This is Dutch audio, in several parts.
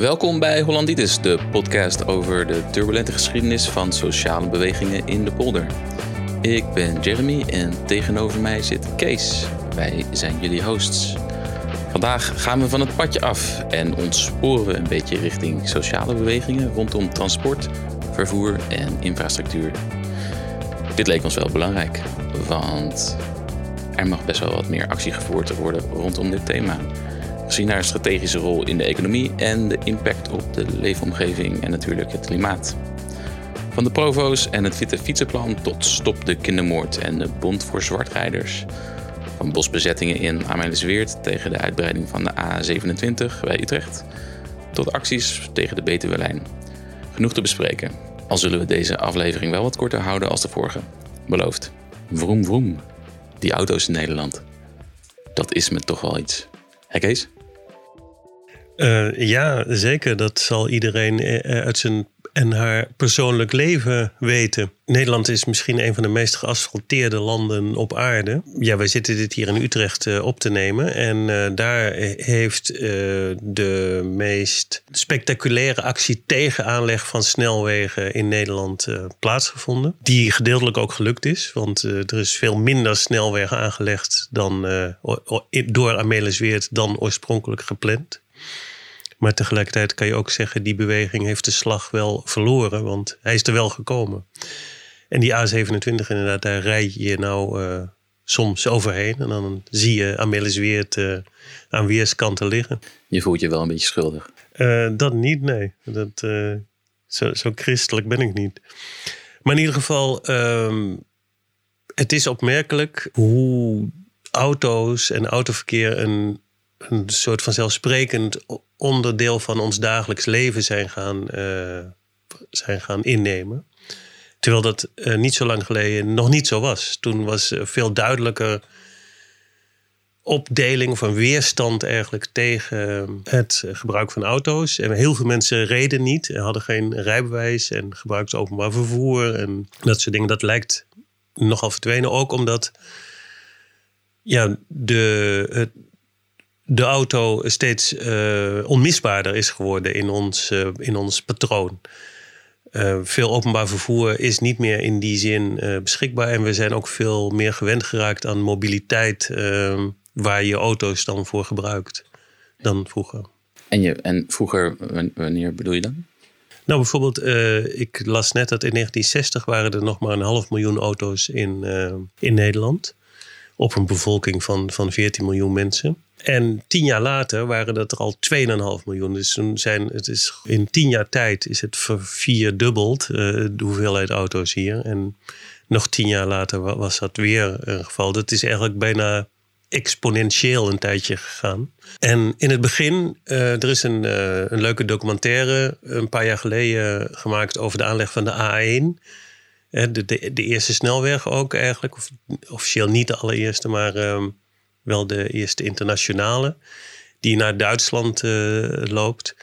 Welkom bij Hollanditis, de podcast over de turbulente geschiedenis van sociale bewegingen in de polder. Ik ben Jeremy en tegenover mij zit Kees. Wij zijn jullie hosts. Vandaag gaan we van het padje af en ontsporen we een beetje richting sociale bewegingen rondom transport, vervoer en infrastructuur. Dit leek ons wel belangrijk, want er mag best wel wat meer actie gevoerd worden rondom dit thema. Gezien haar strategische rol in de economie en de impact op de leefomgeving en natuurlijk het klimaat. Van de provo's en het Witte Fietsenplan tot Stop de Kindermoord en de Bond voor Zwartrijders. Van bosbezettingen in Amelisweert tegen de uitbreiding van de A27 bij Utrecht. Tot acties tegen de Betuwe-lijn. Genoeg te bespreken. Al zullen we deze aflevering wel wat korter houden als de vorige. Beloofd. Vroom vroom. Die auto's in Nederland. Dat is me toch wel iets. Hé Kees? Uh, ja, zeker. Dat zal iedereen eh, uit zijn en haar persoonlijk leven weten. Nederland is misschien een van de meest geasfalteerde landen op aarde. Ja, wij zitten dit hier in Utrecht op te nemen. En daar heeft de meest spectaculaire actie tegen aanleg van snelwegen in Nederland plaatsgevonden. Die gedeeltelijk ook gelukt is, want er is veel minder snelwegen aangelegd dan, door Amelisweert dan oorspronkelijk gepland. Maar tegelijkertijd kan je ook zeggen, die beweging heeft de slag wel verloren, want hij is er wel gekomen. En die A27 inderdaad, daar rijd je nou uh, soms overheen. En dan zie je Amelis Weert uh, aan weerskanten liggen. Je voelt je wel een beetje schuldig? Uh, dat niet, nee. Dat, zo, zo, christelijk ben ik niet. Maar in ieder geval, um, het is opmerkelijk hoe auto's en autoverkeer een een soort van zelfsprekend onderdeel van ons dagelijks leven zijn gaan, uh, zijn gaan innemen. Terwijl dat uh, niet zo lang geleden nog niet zo was. Toen was veel duidelijker opdeling een weerstand eigenlijk tegen het gebruik van auto's. En heel veel mensen reden niet, hadden geen rijbewijs en gebruikten openbaar vervoer en dat soort dingen. Dat lijkt nogal verdwenen ook omdat ja, de, het, de auto steeds uh, onmisbaarder is geworden in ons, uh, in ons patroon. Uh, veel openbaar vervoer is niet meer in die zin beschikbaar. En we zijn ook veel meer gewend geraakt aan mobiliteit, ehm, waar je auto's dan voor gebruikt dan vroeger. En, je, en vroeger, wanneer bedoel je dan? Nou, bijvoorbeeld, ik las net dat in 1960 waren er nog maar een half miljoen auto's in, in Nederland. Op een bevolking van, van 14 miljoen mensen. En tien jaar later waren dat er al 2,5 miljoen. Dus zijn, het is, in tien jaar tijd is het vervierdubbeld, uh, de hoeveelheid auto's hier. En nog tien jaar later was dat weer een geval. Dat is eigenlijk bijna exponentieel een tijdje gegaan. En in het begin, uh, er is een, uh, een leuke documentaire een paar jaar geleden gemaakt over de aanleg van de A1. De, de, de eerste snelweg ook eigenlijk. Of, officieel niet de allereerste, maar ehm, wel de eerste internationale, die naar Duitsland uh, loopt.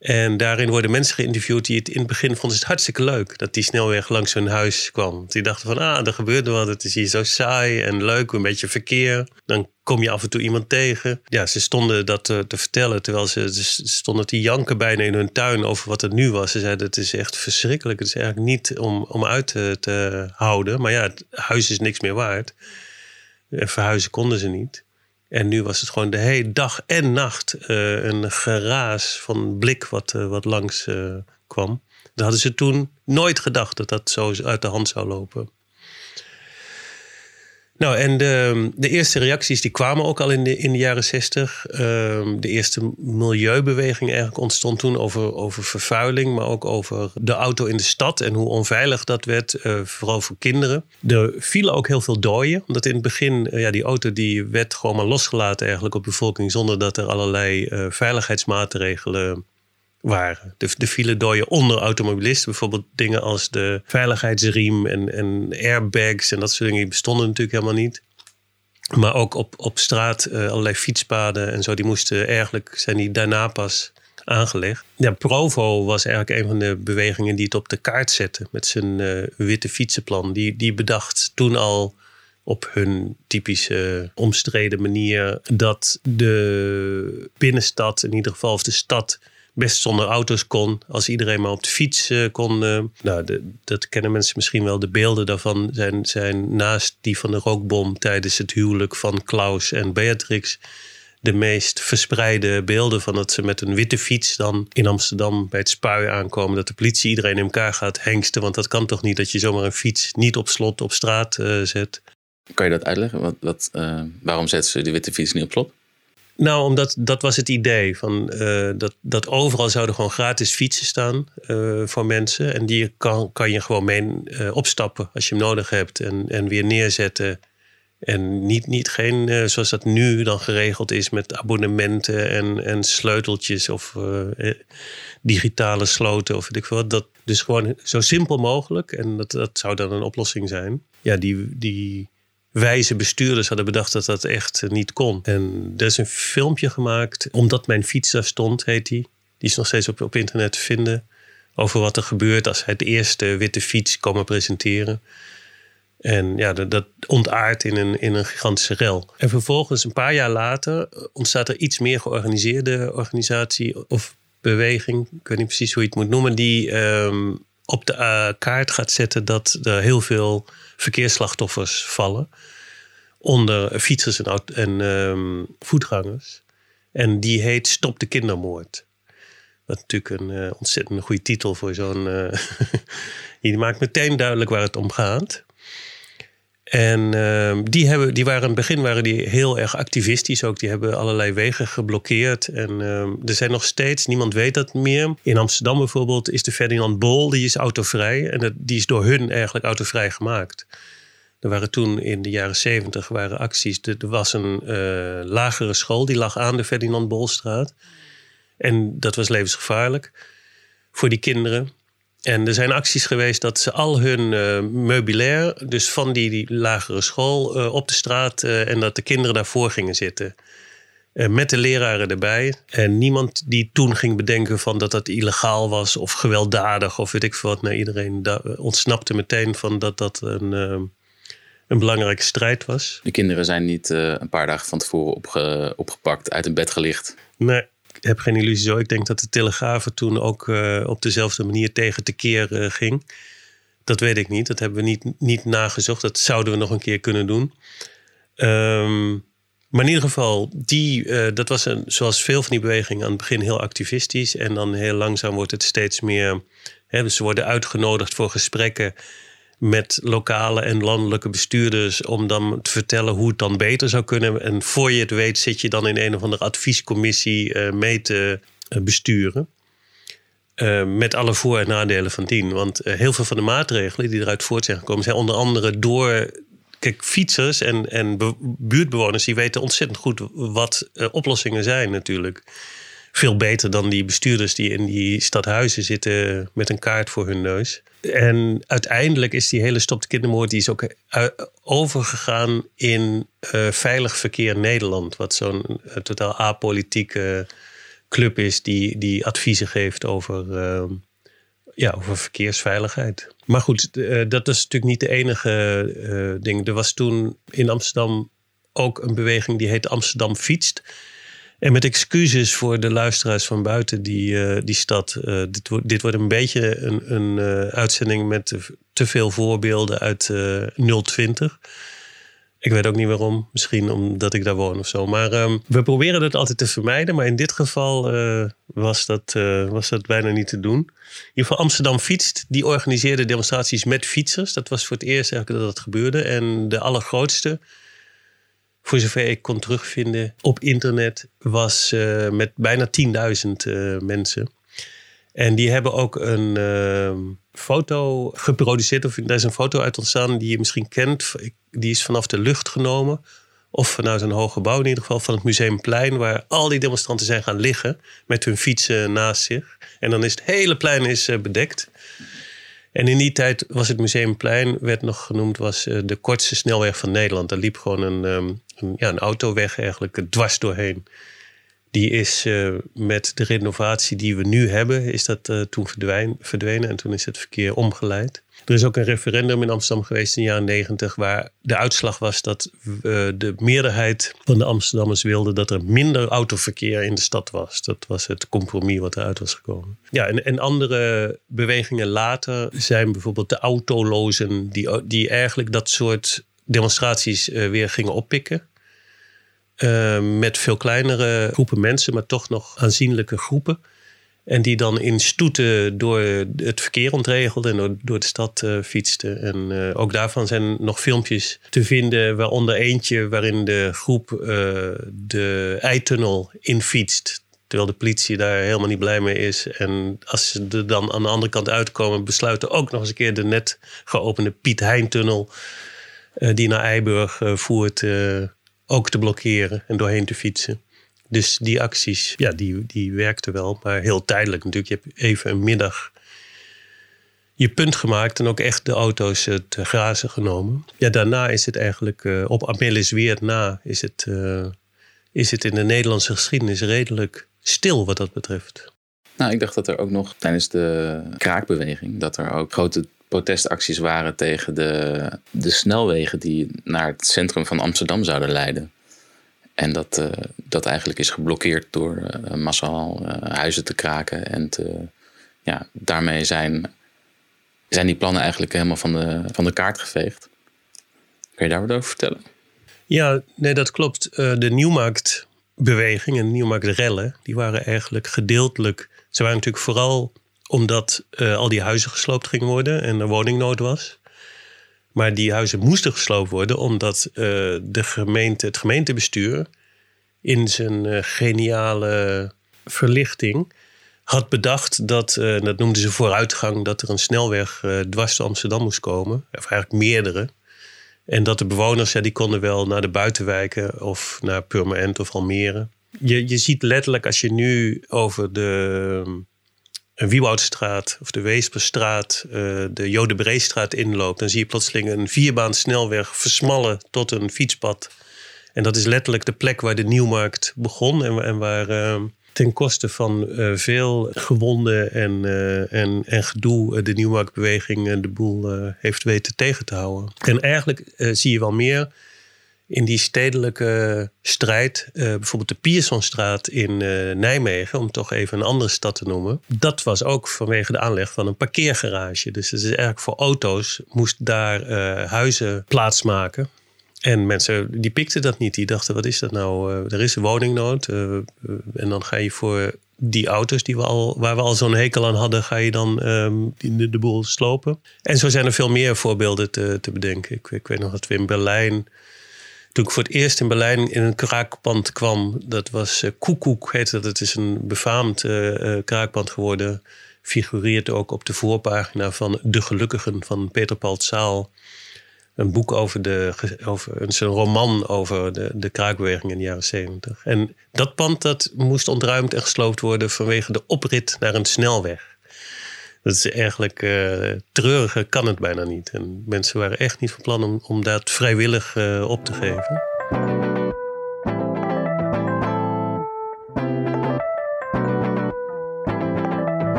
En daarin worden mensen geïnterviewd die het in het begin vonden het hartstikke leuk dat die snelweg langs hun huis kwam. Die dachten van, ah, er gebeurde wat, het is hier zo saai en leuk, een beetje verkeer. Dan kom je af en toe iemand tegen. Ja, ze stonden dat te, te vertellen, terwijl ze, ze, stonden te janken bijna in hun tuin over wat het nu was. Ze zeiden, het is echt verschrikkelijk, het is eigenlijk niet om, om uit te, te houden. Maar ja, het huis is niks meer waard. En verhuizen konden ze niet. En nu was het gewoon de hele dag en nacht uh, een geraas van blik wat, uh, wat langs uh, kwam. Dat hadden ze toen nooit gedacht dat dat zo uit de hand zou lopen. Nou, en de, de, eerste reacties die kwamen ook al in de, in de jaren zestig. Ehm, de eerste milieubeweging eigenlijk ontstond toen over, over vervuiling, maar ook over de auto in de stad en hoe onveilig dat werd, uh, vooral voor kinderen. Er vielen ook heel veel doden, omdat in het begin, uh, ja, die auto die werd gewoon maar losgelaten eigenlijk op de bevolking, zonder dat er allerlei uh, veiligheidsmaatregelen waren. De, de onder automobilisten. Bijvoorbeeld dingen als de veiligheidsriem en, en airbags en dat soort dingen. Die bestonden natuurlijk helemaal niet. Maar ook op, op straat uh, allerlei fietspaden en zo. Die moesten eigenlijk, zijn die daarna pas aangelegd. Ja, Provo was eigenlijk een van de bewegingen die het op de kaart zette. Met zijn uh, witte fietsenplan. Die, die bedacht toen al op hun typische omstreden manier... dat de binnenstad, in ieder geval of de stad best zonder auto's kon. Als iedereen maar op de fiets uh, kon. Uh, nou, de, dat kennen mensen misschien wel. De beelden daarvan zijn, zijn naast die van de rookbom tijdens het huwelijk van Klaus en Beatrix de meest verspreide beelden van dat ze met een witte fiets dan in Amsterdam bij het spui aankomen. Dat de politie iedereen in elkaar gaat hengsten. Want dat kan toch niet dat je zomaar een fiets niet op slot op straat uh, zet. Kan je dat uitleggen? Wat, wat, waarom zetten ze de witte fiets niet op slot? Nou, omdat dat was het idee. Van, uh, dat, dat overal zouden gewoon gratis fietsen staan uh, voor mensen. En die kan, kan je gewoon mee uh, opstappen als je hem nodig hebt. En, en weer neerzetten. En niet, niet geen, zoals dat nu dan geregeld is met abonnementen en, en sleuteltjes of digitale sloten of weet ik veel Dat, dus gewoon zo simpel mogelijk. En dat, dat zou dan een oplossing zijn. Ja, die, die wijze bestuurders hadden bedacht dat dat echt niet kon. En er is een filmpje gemaakt, Omdat mijn fiets daar stond, heet die. Die is nog steeds op, op internet te vinden. Over wat er gebeurt als hij de eerste witte fiets komen presenteren. En ja, dat, dat ontaart in een, in een gigantische rel. En vervolgens, een paar jaar later, ontstaat er iets meer georganiseerde organisatie of beweging. Ik weet niet precies hoe je het moet noemen. Die um, op de uh, kaart gaat zetten dat er heel veel verkeersslachtoffers vallen. Onder fietsers en, en um, voetgangers. En die heet Stop de kindermoord. Wat natuurlijk een uh, ontzettend goede titel voor zo'n. Uh, die maakt meteen duidelijk waar het om gaat. En uh, die, hebben, die waren in het begin waren die heel erg activistisch ook. Die hebben allerlei wegen geblokkeerd. En uh, er zijn nog steeds, niemand weet dat meer. In Amsterdam bijvoorbeeld is de Ferdinand Bol, die is autovrij. En dat, die is door hun eigenlijk autovrij gemaakt. Er waren toen in de jaren zeventig waren acties. Er, was een uh, lagere school, die lag aan de Ferdinand Bolstraat. En dat was levensgevaarlijk voor die kinderen. En er zijn acties geweest dat ze al hun uh, meubilair, dus van die, die lagere school, uh, op de straat uh, en dat de kinderen daarvoor gingen zitten. met de leraren erbij. En niemand die toen ging bedenken van dat dat illegaal was of gewelddadig of weet ik veel wat. Nee, iedereen ontsnapte meteen van dat dat een, een belangrijke strijd was. De kinderen zijn niet een paar dagen van tevoren opge opgepakt, uit een bed gelicht. Nee, heb geen illusie zo. Ik denk dat de Telegraaf toen ook uh, op dezelfde manier tegen te keer uh, ging. Dat weet ik niet. Dat hebben we niet, niet nagezocht. Dat zouden we nog een keer kunnen doen. Um, maar in ieder geval, die, uh, dat was een, zoals veel van die bewegingen aan het begin heel activistisch. En dan heel langzaam wordt het steeds meer. Hè, ze worden uitgenodigd voor gesprekken met lokale en landelijke bestuurders om dan te vertellen hoe het dan beter zou kunnen. En voor je het weet zit je dan in een of andere adviescommissie uh, mee te uh, besturen. Uh, met alle voor- en nadelen van dien. Want heel veel van de maatregelen die eruit voort zijn gekomen, zijn onder andere door. Kijk, fietsers en, en buurtbewoners die weten ontzettend goed wat oplossingen zijn, natuurlijk veel beter dan die bestuurders die in die stadhuizen zitten met een kaart voor hun neus. En uiteindelijk is die hele Stop de Kindermoord die is ook eh, overgegaan in uh, Veilig Verkeer Nederland. Wat zo'n uh, totaal apolitieke club is die, die adviezen geeft over, uh, ja, over verkeersveiligheid. Maar goed, dat is natuurlijk niet de enige ding. Er was toen in Amsterdam ook een beweging die heet Amsterdam Fietst. En met excuses voor de luisteraars van buiten die, uh, die stad. Uh, dit, wordt, dit wordt een beetje een, een uh, uitzending met te veel voorbeelden uit 020. Ik weet ook niet waarom. Misschien omdat ik daar woon of zo. Maar um, we proberen dat altijd te vermijden. Maar in dit geval was, dat, was dat bijna niet te doen. In geval Amsterdam Fietst. Die organiseerde demonstraties met fietsers. Dat was voor het eerst eigenlijk dat dat gebeurde. En de allergrootste voor zover ik kon terugvinden op internet, was uh, met bijna 10.000 uh, mensen. En die hebben ook een uh, foto geproduceerd, of daar is een foto uit ontstaan die je misschien kent. Die is vanaf de lucht genomen, of vanuit een hoog gebouw in ieder geval, van het Museumplein, waar al die demonstranten zijn gaan liggen met hun fietsen naast zich. En dan is het hele plein is, bedekt. En in die tijd was het Museumplein, werd nog genoemd, was de kortste snelweg van Nederland. Daar liep gewoon een, um, een, ja, een autoweg eigenlijk dwars doorheen. Die is uh, met de renovatie die we nu hebben, is dat uh, toen verdwenen en toen is het verkeer omgeleid. Er is ook een referendum in Amsterdam geweest in de jaren negentig, waar de uitslag was dat uh, de meerderheid van de Amsterdammers wilde dat er minder autoverkeer in de stad was. Dat was het compromis wat eruit was gekomen. Ja, en, en andere bewegingen later zijn bijvoorbeeld de autolozen, die, die eigenlijk dat soort demonstraties weer gingen oppikken. Uh, met veel kleinere groepen mensen, maar toch nog aanzienlijke groepen. En die dan in stoeten door het verkeer ontregelden en door, door de stad uh, fietsten. En uh, ook daarvan zijn nog filmpjes te vinden, waaronder eentje waarin de groep uh, de eitunnel infietst. Terwijl de politie daar helemaal niet blij mee is. En als ze er dan aan de andere kant uitkomen, besluiten ook nog eens een keer de net geopende Piet Hein-tunnel, die naar Eiburg voert, ook te blokkeren en doorheen te fietsen. Dus die acties, ja, die, die werkten wel, maar heel tijdelijk natuurlijk. Je hebt even een middag je punt gemaakt en ook echt de auto's te grazen genomen. Ja, daarna is het eigenlijk, uh, op Amelis weer na, is het, uh, is het in de Nederlandse geschiedenis redelijk stil wat dat betreft. Nou, ik dacht dat er ook nog tijdens de kraakbeweging, dat er ook grote protestacties waren tegen de, de snelwegen die naar het centrum van Amsterdam zouden leiden. En dat, uh, dat eigenlijk is geblokkeerd door uh, massaal uh, huizen te kraken. En te, ja, daarmee zijn, zijn die plannen eigenlijk helemaal van de, van de kaart geveegd. Kun je daar wat over vertellen? Ja, nee, dat klopt. de Nieuwmarktbeweging en de Nieuwmarktrellen, die waren eigenlijk gedeeltelijk. Ze waren natuurlijk vooral omdat al die huizen gesloopt gingen worden en er woningnood was. Maar die huizen moesten gesloopt worden omdat uh, de gemeente, het gemeentebestuur in zijn uh, geniale verlichting had bedacht dat, dat noemden ze vooruitgang, dat er een snelweg dwars door Amsterdam moest komen. Of eigenlijk meerdere. En dat de bewoners, ja, die konden wel naar de buitenwijken of naar Purmerend of Almere. Je, je ziet letterlijk als je nu over de een Wieboudstraat of de Weesperstraat, uh, de Jodenbreestraat inloopt, dan zie je plotseling een vierbaan snelweg versmallen tot een fietspad. En dat is letterlijk de plek waar de Nieuwmarkt begon en, en waar uh, ten koste van uh, veel gewonden en, en, en gedoe de Nieuwmarktbeweging de boel heeft weten tegen te houden. En eigenlijk zie je wel meer in die stedelijke strijd, uh, bijvoorbeeld de Piersonstraat in uh, Nijmegen, om toch even een andere stad te noemen, dat was ook vanwege de aanleg van een parkeergarage. Dus het is eigenlijk voor auto's moest daar uh, huizen plaatsmaken. En mensen die pikten dat niet. Die dachten, wat is dat nou? er is een woningnood. en dan ga je voor die auto's die we al, waar we al zo'n hekel aan hadden, ga je dan um, de, de, boel slopen. En zo zijn er veel meer voorbeelden te, te bedenken. Ik, ik weet nog dat we in Berlijn toen ik voor het eerst in Berlijn in een kraakpand kwam, dat was uh, Koekoek, heette dat. Het is een befaamd uh, kraakpand geworden. Figureert ook op de voorpagina van De Gelukkigen van Peter Paul Zaal. Een boek over de, over, een roman over de, de kraakbeweging in de jaren zeventig. En dat pand dat moest ontruimd en gesloopt worden vanwege de oprit naar een snelweg. Dat is eigenlijk uh, treuriger kan het bijna niet. En mensen waren echt niet van plan om, om dat vrijwillig uh, op te geven.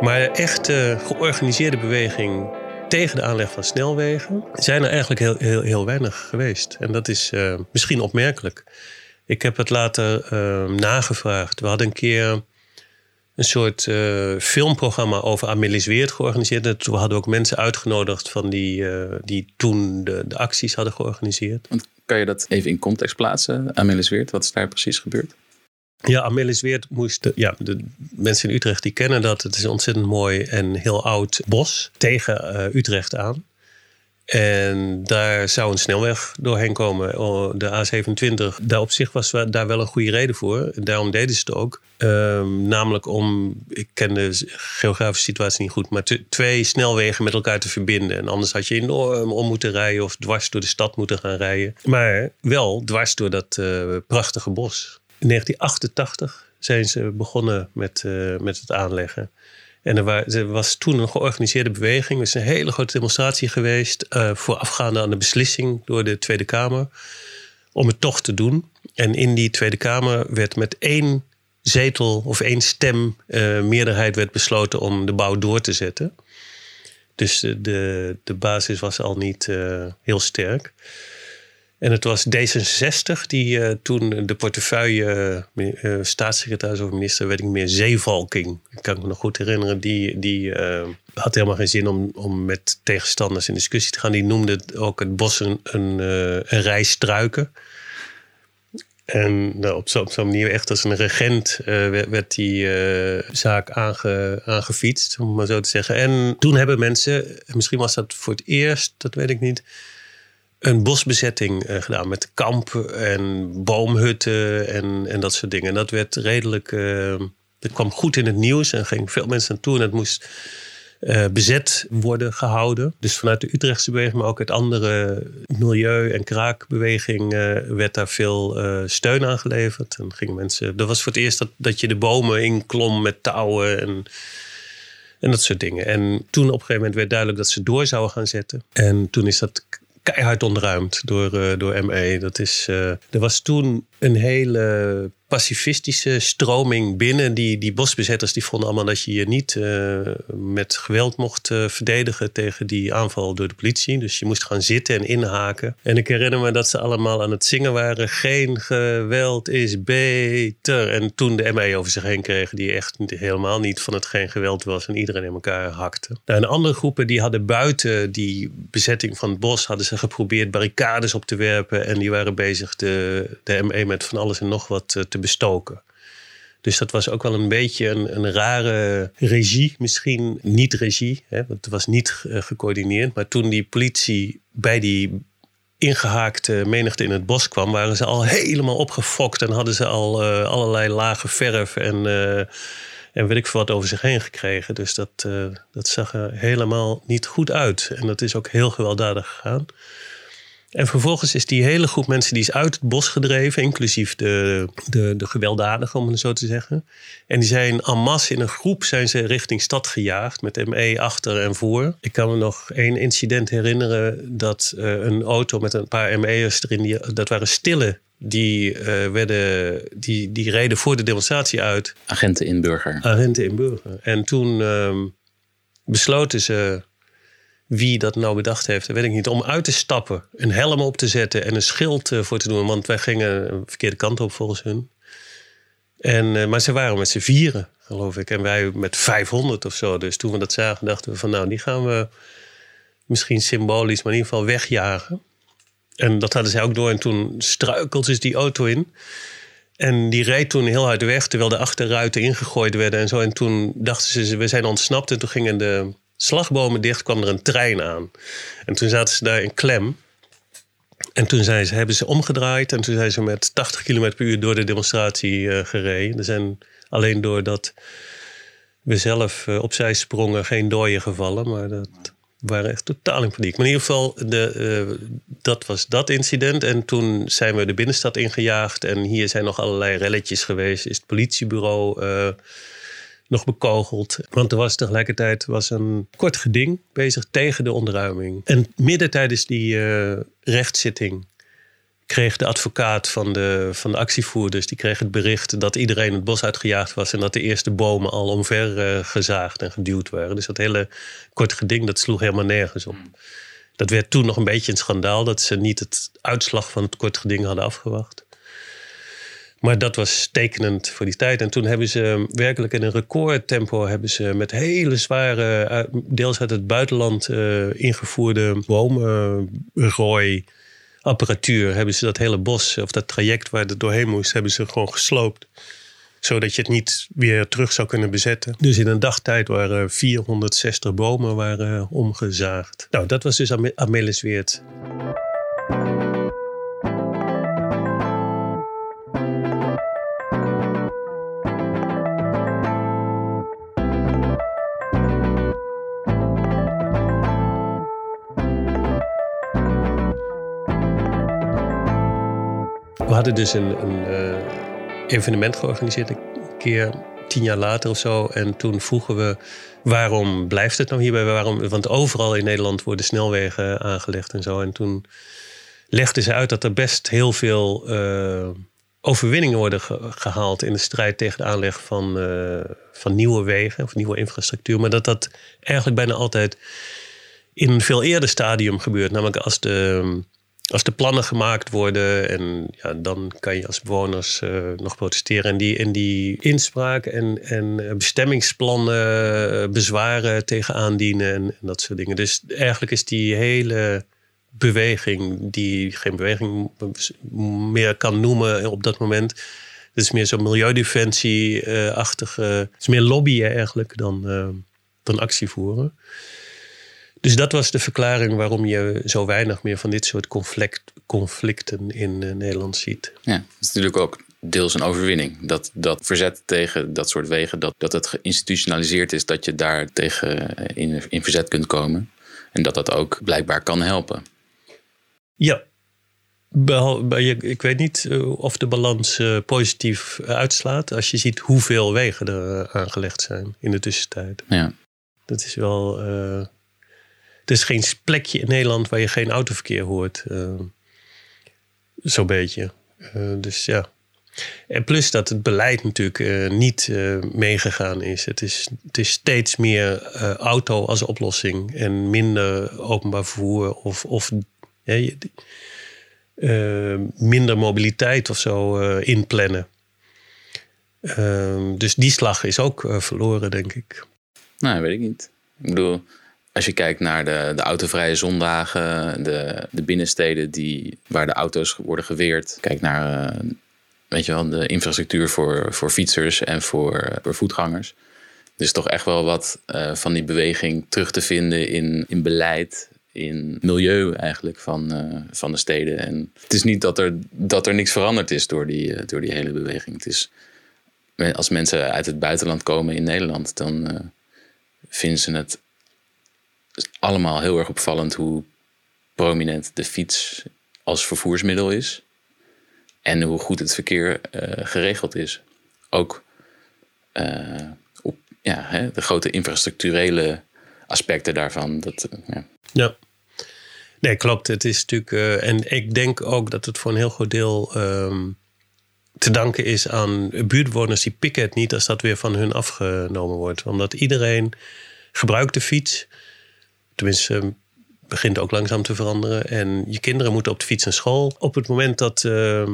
Maar echt uh, georganiseerde beweging tegen de aanleg van snelwegen zijn er eigenlijk heel, heel, heel weinig geweest. En dat is uh, misschien opmerkelijk. Ik heb het later uh, nagevraagd. We hadden een keer een soort uh, filmprogramma over Amelis Weert georganiseerd. We hadden ook mensen uitgenodigd van die, die toen de, de acties hadden georganiseerd. Want kan je dat even in context plaatsen? Amelis Weert, wat is daar precies gebeurd? Ja, Amelis Weert moest. Ja, de mensen in Utrecht die kennen dat. Het is een ontzettend mooi en heel oud bos tegen uh, Utrecht aan. En daar zou een snelweg doorheen komen, de A27. Daar op zich was daar wel een goede reden voor. Daarom deden ze het ook. Um, namelijk om, ik ken de geografische situatie niet goed, maar twee snelwegen met elkaar te verbinden. En anders had je enorm om moeten rijden of dwars door de stad moeten gaan rijden. Maar wel dwars door dat uh, prachtige bos. In 1988 zijn ze begonnen met, uh, met het aanleggen. En er, er was toen een georganiseerde beweging. Er is een hele grote demonstratie geweest. eh, voorafgaande aan de beslissing door de Tweede Kamer. Om het toch te doen. En in die Tweede Kamer werd met één zetel of één stem eh, meerderheid werd besloten om de bouw door te zetten. Dus eh, de, de basis was al niet eh, heel sterk. En het was D66 die eh, toen de portefeuille eh, eh, staatssecretaris of minister, weet ik meer, Zeevalking. Ik kan me nog goed herinneren. Die, die had helemaal geen zin om, om met tegenstanders in discussie te gaan. Die noemde ook het bos een, een, een rij struiken. En nou, op zo'n zo manier, echt als een regent, werd, werd die zaak aange, aangefietst, om maar zo te zeggen. En toen hebben mensen, misschien was dat voor het eerst, dat weet ik niet, een bosbezetting eh, gedaan met kampen en boomhutten en, en dat soort dingen. En dat werd redelijk, eh, dat kwam goed in het nieuws en ging veel mensen naartoe. En het moest eh, bezet worden gehouden. Dus vanuit de Utrechtse beweging, maar ook uit andere milieu- en kraakbeweging eh, werd daar veel eh, steun aan geleverd. En gingen mensen, dat was voor het eerst dat, dat je de bomen inklom met touwen en, en dat soort dingen. En toen op een gegeven moment werd duidelijk dat ze door zouden gaan zetten. En toen is dat keihard ontruimd door, eh, door ME. Dat is, eh, er was toen een hele pacifistische stroming binnen. Die, die bosbezetters die vonden allemaal dat je je niet eh, met geweld mocht eh, verdedigen tegen die aanval door de politie. Dus je moest gaan zitten en inhaken. En ik herinner me dat ze allemaal aan het zingen waren. Geen geweld is beter. En toen de ME over zich heen kregen die echt helemaal niet van het geen geweld was. En iedereen in elkaar hakte. Nou, en andere groepen die hadden buiten die bezetting van het bos... hadden ze geprobeerd barricades op te werpen. En die waren bezig de, de ME met van alles en nog wat eh, te bestoken. Dus dat was ook wel een beetje een, een rare regie. Misschien niet regie, hè, want het was niet eh, gecoördineerd. Maar toen die politie bij die ingehaakte menigte in het bos kwam... waren ze al helemaal opgefokt en hadden ze al eh, allerlei lage verf... en, eh, en weet ik veel wat over zich heen gekregen. Dus dat, dat zag er helemaal niet goed uit. En dat is ook heel gewelddadig gegaan. En vervolgens is die hele groep mensen die is uit het bos gedreven, inclusief de, de, de gewelddadigen, om het zo te zeggen. En die zijn en masse in een groep zijn ze richting stad gejaagd met ME achter en voor. Ik kan me nog één incident herinneren dat eh, een auto met een paar ME'ers erin, die, dat waren stille, die, eh, werden, die, die reden voor de demonstratie uit Agenten in burger. agenten in Burger. En toen ehm, besloten ze, wie dat nou bedacht heeft, dat weet ik niet, om uit te stappen, een helm op te zetten en een schild eh, voor te doen. Want wij gingen een verkeerde kant op volgens hun. En, eh, maar ze waren met z'n vieren, geloof ik. En wij met 500 of zo. Dus toen we dat zagen, dachten we van nou, die gaan we misschien symbolisch, maar in ieder geval wegjagen. En dat hadden zij ook door. En toen struikelde ze die auto in. En die reed toen heel hard weg, terwijl de achterruiten ingegooid werden en zo. En toen dachten ze, we zijn ontsnapt. En toen gingen de slagbomen dicht, kwam er een trein aan. En toen zaten ze daar in klem. En toen zijn ze, hebben ze omgedraaid. En toen zijn ze met 80 km per uur door de demonstratie eh, gereden. Er zijn alleen doordat we zelf eh, opzij sprongen geen dooien gevallen. Maar dat waren echt totaal in paniek. Maar in ieder geval, de, eh, dat was dat incident. En toen zijn we de binnenstad ingejaagd. En hier zijn nog allerlei relletjes geweest. Is het politiebureau nog bekogeld. Want er was tegelijkertijd was een kort geding bezig tegen de ontruiming. En midden tijdens die eh, rechtszitting kreeg de advocaat van de, van de actievoerders... die kreeg het bericht dat iedereen het bos uitgejaagd was... en dat de eerste bomen al omver eh, gezaagd en geduwd waren. Dus dat hele kort geding, dat sloeg helemaal nergens op. Dat werd toen nog een beetje een schandaal... dat ze niet het uitslag van het kort geding hadden afgewacht. Maar dat was tekenend voor die tijd. En toen hebben ze werkelijk in een recordtempo... hebben ze met hele zware, uit- deels uit het buitenland eh, ingevoerde bomenrooi apparatuur hebben ze dat hele bos of dat traject waar het doorheen moest, hebben ze gewoon gesloopt. Zodat je het niet weer terug zou kunnen bezetten. Dus in een dagtijd waren 460 bomen waren omgezaagd. Nou, dat was dus Ame- Amelisweert. Hadden dus een, een eh, evenement georganiseerd een keer tien jaar later of zo. En toen vroegen we, waarom blijft het nou hierbij? Waarom, want overal in Nederland worden snelwegen aangelegd en zo. En toen legden ze uit dat er best heel veel uh, overwinningen worden gehaald in de strijd tegen de aanleg van, uh, van nieuwe wegen of nieuwe infrastructuur. Maar dat dat eigenlijk bijna altijd in een veel eerder stadium gebeurt. Namelijk als de, als de plannen gemaakt worden en ja, dan kan je als bewoners uh, nog protesteren. En die, en die inspraak en, en bestemmingsplannen bezwaren tegen aandienen en, en dat soort dingen. Dus eigenlijk is die hele beweging die geen beweging meer kan noemen op dat moment. Het is meer zo'n milieudefensie-achtige. het is meer lobbyen eigenlijk dan, uh, dan actie voeren. Dus dat was de verklaring waarom je zo weinig meer van dit soort conflict, conflicten in uh, Nederland ziet. Ja, dat is natuurlijk ook deels een overwinning. Dat, dat verzet tegen dat soort wegen, dat, dat het geïnstitutionaliseerd is, dat je daar tegen in, in verzet kunt komen. En dat dat ook blijkbaar kan helpen. Ja. Ik weet niet eh, of de balans eh, positief uitslaat als je ziet hoeveel wegen er eh, aangelegd zijn in de tussentijd. Ja. Dat is wel. Uh, er is geen plekje in Nederland waar je geen autoverkeer hoort. Uh, Zo'n beetje. Uh, dus ja. En plus dat het beleid natuurlijk niet meegegaan is. Het, is. het is steeds meer auto als oplossing en minder openbaar vervoer of, of minder mobiliteit of zo inplannen. Uh, dus die slag is ook eh, verloren, denk ik. Nou, weet ik niet. Ik bedoel, als je kijkt naar de, de autovrije zondagen, de, de binnensteden die, waar de auto's worden geweerd. Kijk naar weet je wel, de infrastructuur voor, voor fietsers en voor, voor voetgangers. Er is toch echt wel wat van die beweging terug te vinden in, in beleid in milieu eigenlijk van, uh, van de steden. En het is niet dat er, dat er niks veranderd is door die, door die hele beweging. Het is, als mensen uit het buitenland komen in Nederland, dan vinden ze het allemaal heel erg opvallend hoe prominent de fiets als vervoersmiddel is. En hoe goed het verkeer geregeld is. Ook op ja, hè, de grote infrastructurele aspecten daarvan. Dat, ja. Ja. Nee, klopt. Het is natuurlijk. Uh, en ik denk ook dat het voor een heel groot deel um, te danken is aan buurtbewoners die pikken het niet als dat weer van hun afgenomen wordt. Omdat iedereen gebruikt de fiets. Tenminste, uh, begint ook langzaam te veranderen. En je kinderen moeten op de fiets naar school. Op het moment dat. Uh,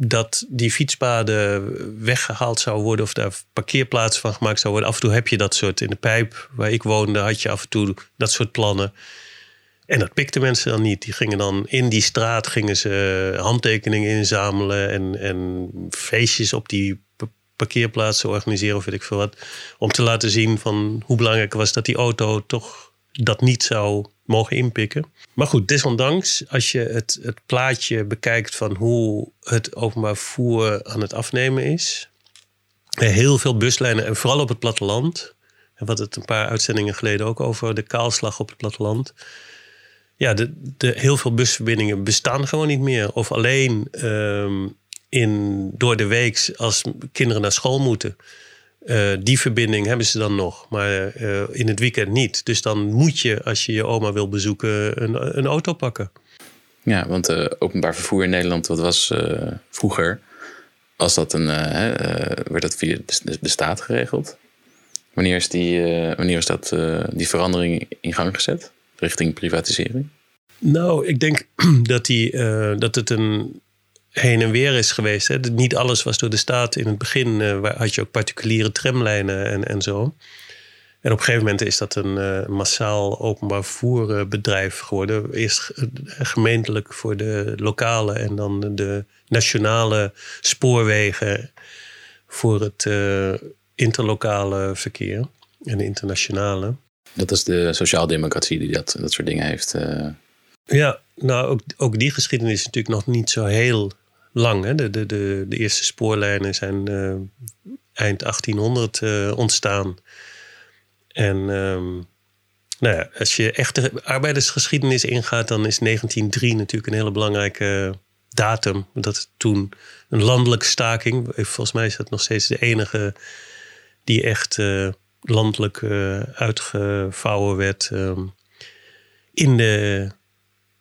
dat die fietspaden weggehaald zou worden of daar parkeerplaatsen van gemaakt zou worden. Af en toe heb je dat soort in de pijp waar ik woonde, had je af en toe dat soort plannen. En dat pikten mensen dan niet. Die gingen dan in die straat gingen ze handtekeningen inzamelen en, en feestjes op die parkeerplaatsen organiseren of weet ik veel wat. Om te laten zien van hoe belangrijk was dat die auto toch dat niet zou mogen inpikken. Maar goed, desondanks, als je het, het plaatje bekijkt van hoe het openbaar vervoer aan het afnemen is. Heel veel buslijnen en vooral op het platteland. En wat het een paar uitzendingen geleden ook over de kaalslag op het platteland ja, de, de, heel veel busverbindingen bestaan gewoon niet meer. Of alleen um, in, door de week als kinderen naar school moeten. Uh, die verbinding hebben ze dan nog, maar uh, in het weekend niet. Dus dan moet je, als je je oma wil bezoeken, een, een auto pakken. Ja, want uh, openbaar vervoer in Nederland, wat was vroeger, als dat een, werd dat via de, de, staat geregeld? Wanneer is, die, wanneer is dat, die verandering in gang gezet? richting privatisering? Nou, ik denk dat, die, dat het een heen en weer is geweest. Hè. Niet alles was door de staat. In het begin uh, had je ook particuliere tramlijnen en, en zo. En op een gegeven moment is dat een uh, massaal openbaar vervoerbedrijf geworden. Eerst gemeentelijk voor de lokale en dan de nationale spoorwegen voor het interlokale verkeer en de internationale. Dat is de sociaaldemocratie die dat, dat soort dingen heeft. Uh... Ja, nou ook, ook die geschiedenis is natuurlijk nog niet zo heel lang. Hè? De, de, de, de eerste spoorlijnen zijn uh, eind 1800 uh, eh, ontstaan. En um, nou ja, als je echt de arbeidersgeschiedenis ingaat, dan is 1903 natuurlijk een hele belangrijke datum. Dat toen een landelijke staking, volgens mij is dat nog steeds de enige die echt landelijk uitgevouwen werd ehm, in, de,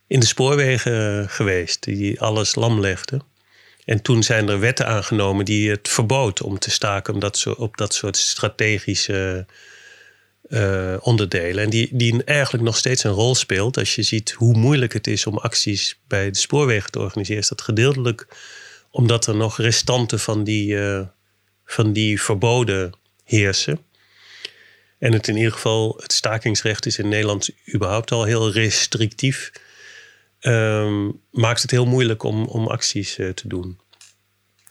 in de spoorwegen geweest, die alles lam legde. En toen zijn er wetten aangenomen die het verbood om te staken op dat soort, op dat soort strategische uh, onderdelen. En die, die eigenlijk nog steeds een rol speelt. Als je ziet hoe moeilijk het is om acties bij de spoorwegen te organiseren, is dat gedeeltelijk omdat er nog restanten van die, uh, van die verboden heersen. En het in ieder geval, het stakingsrecht is in Nederland überhaupt al heel restrictief. Um, maakt het heel moeilijk om, om acties uh, te doen.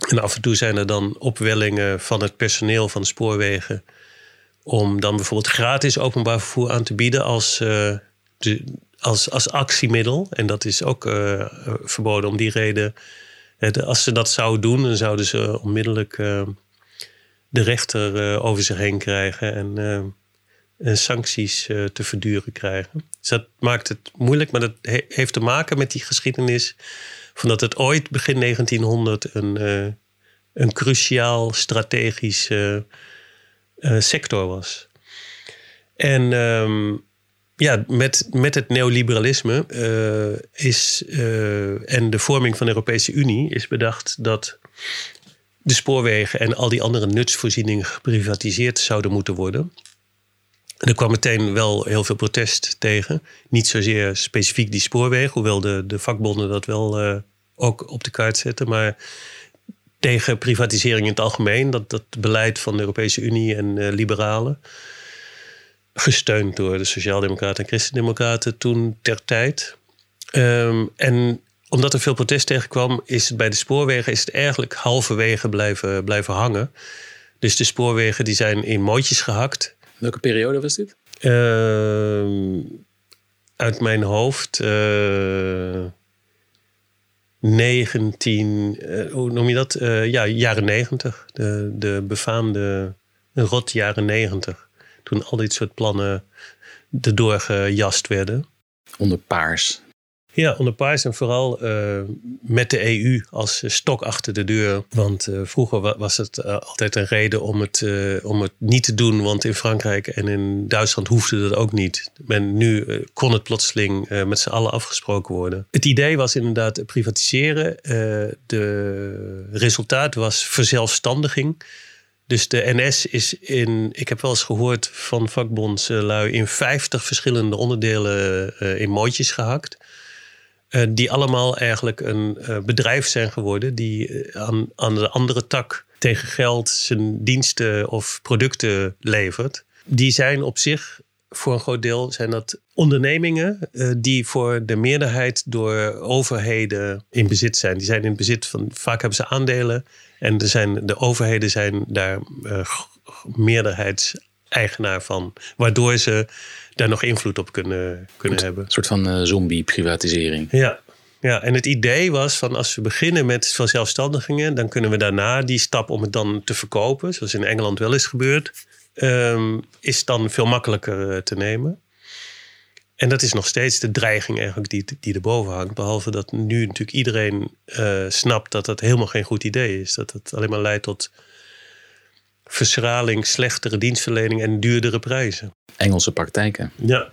En af en toe zijn er dan opwellingen van het personeel van de spoorwegen om dan bijvoorbeeld gratis openbaar vervoer aan te bieden als, uh, als, als actiemiddel. En dat is ook uh, verboden om die reden. als ze dat zouden doen, dan zouden ze onmiddellijk de rechter over zich heen krijgen en en sancties uh, te verduren krijgen. Dus dat maakt het moeilijk, maar dat he heeft te maken met die geschiedenis van dat het ooit begin 1900 een, uh, een cruciaal strategisch sector was. En um, ja, met, met het neoliberalisme is, en de vorming van de Europese Unie is bedacht dat de spoorwegen en al die andere nutsvoorzieningen geprivatiseerd zouden moeten worden. Er kwam meteen wel heel veel protest tegen. Niet zozeer specifiek die spoorwegen, hoewel de, de vakbonden dat wel uh, ook op de kaart zetten. Maar tegen privatisering in het algemeen. Dat, dat beleid van de Europese Unie en uh, liberalen. Gesteund door de Sociaaldemocraten en Christendemocraten toen ter tijd. Um, en omdat er veel protest tegenkwam, is het bij de spoorwegen is het eigenlijk halverwege blijven, blijven hangen. Dus de spoorwegen die zijn in mootjes gehakt. Welke periode was dit? Uh, uit mijn hoofd. Uh, 19, uh, hoe noem je dat? Uh, ja, jaren 90. De, de befaamde rot jaren 90. Toen al dit soort plannen erdoor gejast werden. Onder paars. Ja, onder paars en vooral uh, met de EU als stok achter de deur. Want uh, vroeger was het altijd een reden om het, om het niet te doen. Want in Frankrijk en in Duitsland hoefde dat ook niet. Men nu kon het plotseling met z'n allen afgesproken worden. Het idee was inderdaad privatiseren. de resultaat was verzelfstandiging. Dus de NS is in, ik heb wel eens gehoord van vakbondslui, in 50 verschillende onderdelen in mootjes gehakt. Uh, die allemaal eigenlijk een uh, bedrijf zijn geworden die uh, aan, de andere tak tegen geld zijn diensten of producten levert. Die zijn op zich voor een groot deel zijn dat ondernemingen die voor de meerderheid door overheden in bezit zijn. Die zijn in bezit van, vaak hebben ze aandelen en er zijn, de overheden zijn daar meerderheidseigenaar van. Waardoor ze daar nog invloed op kunnen, kunnen hebben. Een soort van uh, zombie-privatisering. Ja. ja, en het idee was van als we beginnen met zelfstandigingen, dan kunnen we daarna die stap om het dan te verkopen, zoals in Engeland wel is gebeurd, um, is dan veel makkelijker uh, te nemen. En dat is nog steeds de dreiging eigenlijk die, die erboven hangt. Behalve dat nu natuurlijk iedereen uh, snapt dat dat helemaal geen goed idee is. Dat het alleen maar leidt tot verschraling, slechtere dienstverlening en duurdere prijzen. Engelse praktijken. Ja.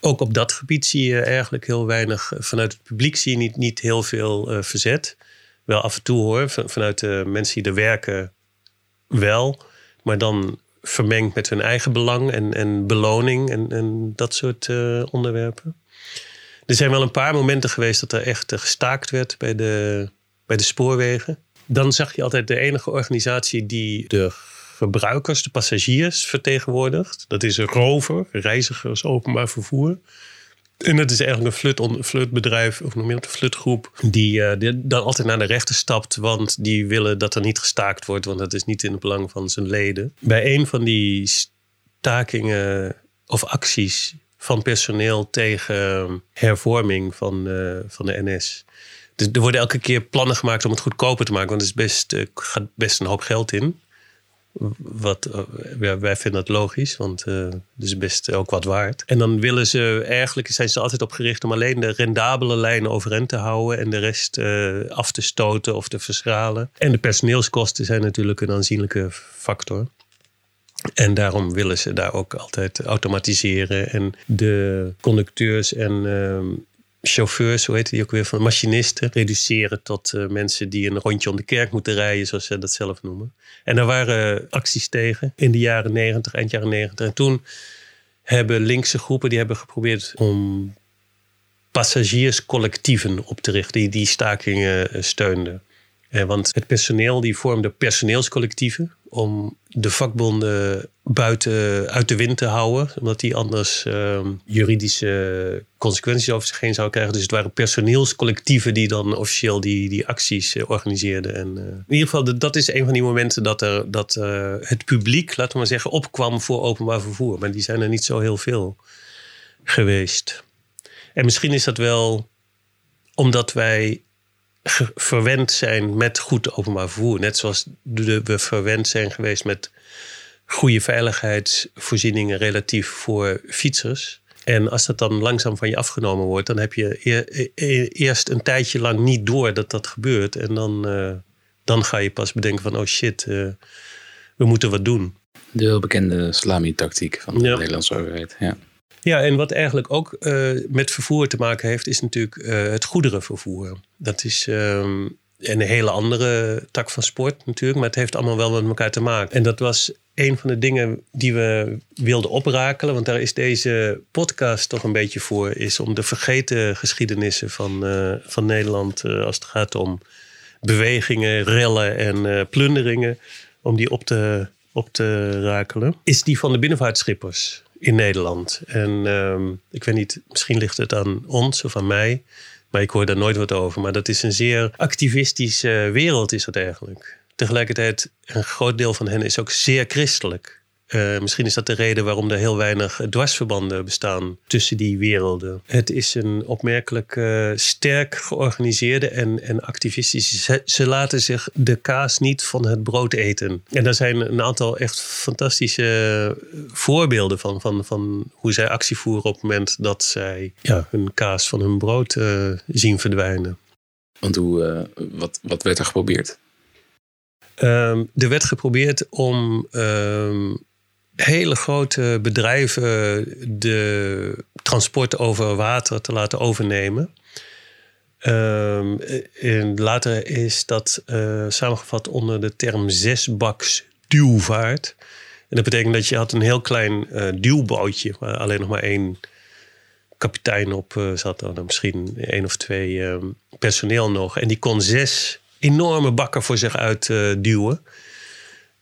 Ook op dat gebied zie je eigenlijk heel weinig. Vanuit het publiek zie je niet, niet heel veel uh, verzet. Wel af en toe hoor, vanuit de mensen die er werken wel. Maar dan vermengd met hun eigen belang en, en beloning en, en dat soort uh, onderwerpen. Er zijn wel een paar momenten geweest dat er echt gestaakt werd bij de, bij de spoorwegen. Dan zag je altijd de enige organisatie die de gebruikers, de passagiers, vertegenwoordigt. Dat is rover, reizigers, openbaar vervoer. En dat is eigenlijk een flut, flutbedrijf, of noem je dat, een flutgroep, die, uh, die, dan altijd naar de rechter stapt, want die willen dat er niet gestaakt wordt, want dat is niet in het belang van zijn leden. Bij een van die stakingen of acties van personeel tegen hervorming van, uh, van de NS. Dus er worden elke keer plannen gemaakt om het goedkoper te maken, want er is best, uh, gaat best een hoop geld in. Wat, uh, wij vinden dat logisch, want uh, het is best ook wat waard. En dan willen ze, eigenlijk zijn ze altijd op gericht om alleen de rendabele lijnen overeind te houden en de rest af te stoten of te verschralen. En de personeelskosten zijn natuurlijk een aanzienlijke factor. En daarom willen ze daar ook altijd automatiseren. En de conducteurs en ehm, chauffeurs, hoe heet die ook weer, van machinisten, reduceren tot uh, mensen die een rondje om de kerk moeten rijden, zoals ze dat zelf noemen. En daar waren acties tegen in de jaren negentig, eind jaren negentig. En toen hebben linkse groepen die hebben geprobeerd om passagierscollectieven op te richten die die stakingen eh, steunden. Eh, want het personeel die vormde personeelscollectieven om de vakbonden buiten uit de wind te houden. Omdat die anders uh, juridische consequenties over zich heen zouden krijgen. Dus het waren personeelscollectieven die dan officieel die, die acties uh, organiseerden. En, uh, in ieder geval, dat is een van die momenten dat, er, dat het publiek, laten we maar zeggen, opkwam voor openbaar vervoer. Maar die zijn er niet zo heel veel geweest. En misschien is dat wel omdat wij verwend zijn met goed openbaar vervoer. Net zoals we verwend zijn geweest met goede veiligheidsvoorzieningen relatief voor fietsers. En als dat dan langzaam van je afgenomen wordt, dan heb je e-, e-, eerst een tijdje lang niet door dat dat gebeurt. En dan, uh, dan ga je pas bedenken van, oh shit, uh, we moeten wat doen. De heel bekende salami-tactiek van de Nederlandse overheid. Ja. Ja, en wat eigenlijk ook uh, met vervoer te maken heeft, is natuurlijk uh, het goederenvervoer. Dat is um, een hele andere tak van sport natuurlijk, maar het heeft allemaal wel met elkaar te maken. En dat was een van de dingen die we wilden oprakelen, want daar is deze podcast toch een beetje voor, is om de vergeten geschiedenissen van, uh, van Nederland als het gaat om bewegingen, rellen en plunderingen, om die op te, op te rakelen, is die van de binnenvaartschippers in Nederland. En ehm, ik weet niet, misschien ligt het aan ons of aan mij. Maar ik hoor daar nooit wat over. Maar dat is een zeer activistische wereld, is dat eigenlijk. Tegelijkertijd, een groot deel van hen is ook zeer christelijk. Uh, misschien is dat de reden waarom er heel weinig dwarsverbanden bestaan tussen die werelden. Het is een opmerkelijk uh, sterk georganiseerde en, en activistische. Ze, laten zich de kaas niet van het brood eten. En daar zijn een aantal echt fantastische voorbeelden van, van, van hoe zij actie voeren op het moment dat zij ja, hun kaas van hun brood uh, zien verdwijnen. Want hoe, wat, wat werd er geprobeerd? Um, er werd geprobeerd om um, hele grote bedrijven de transport over water te laten overnemen. Um, en later is dat uh, samengevat onder de term zesbaks duwvaart. En dat betekent dat je had een heel klein uh, duwbootje waar alleen nog maar één kapitein op uh, zat. Dan misschien één of twee um, personeel nog. En die kon zes enorme bakken voor zich uit duwen.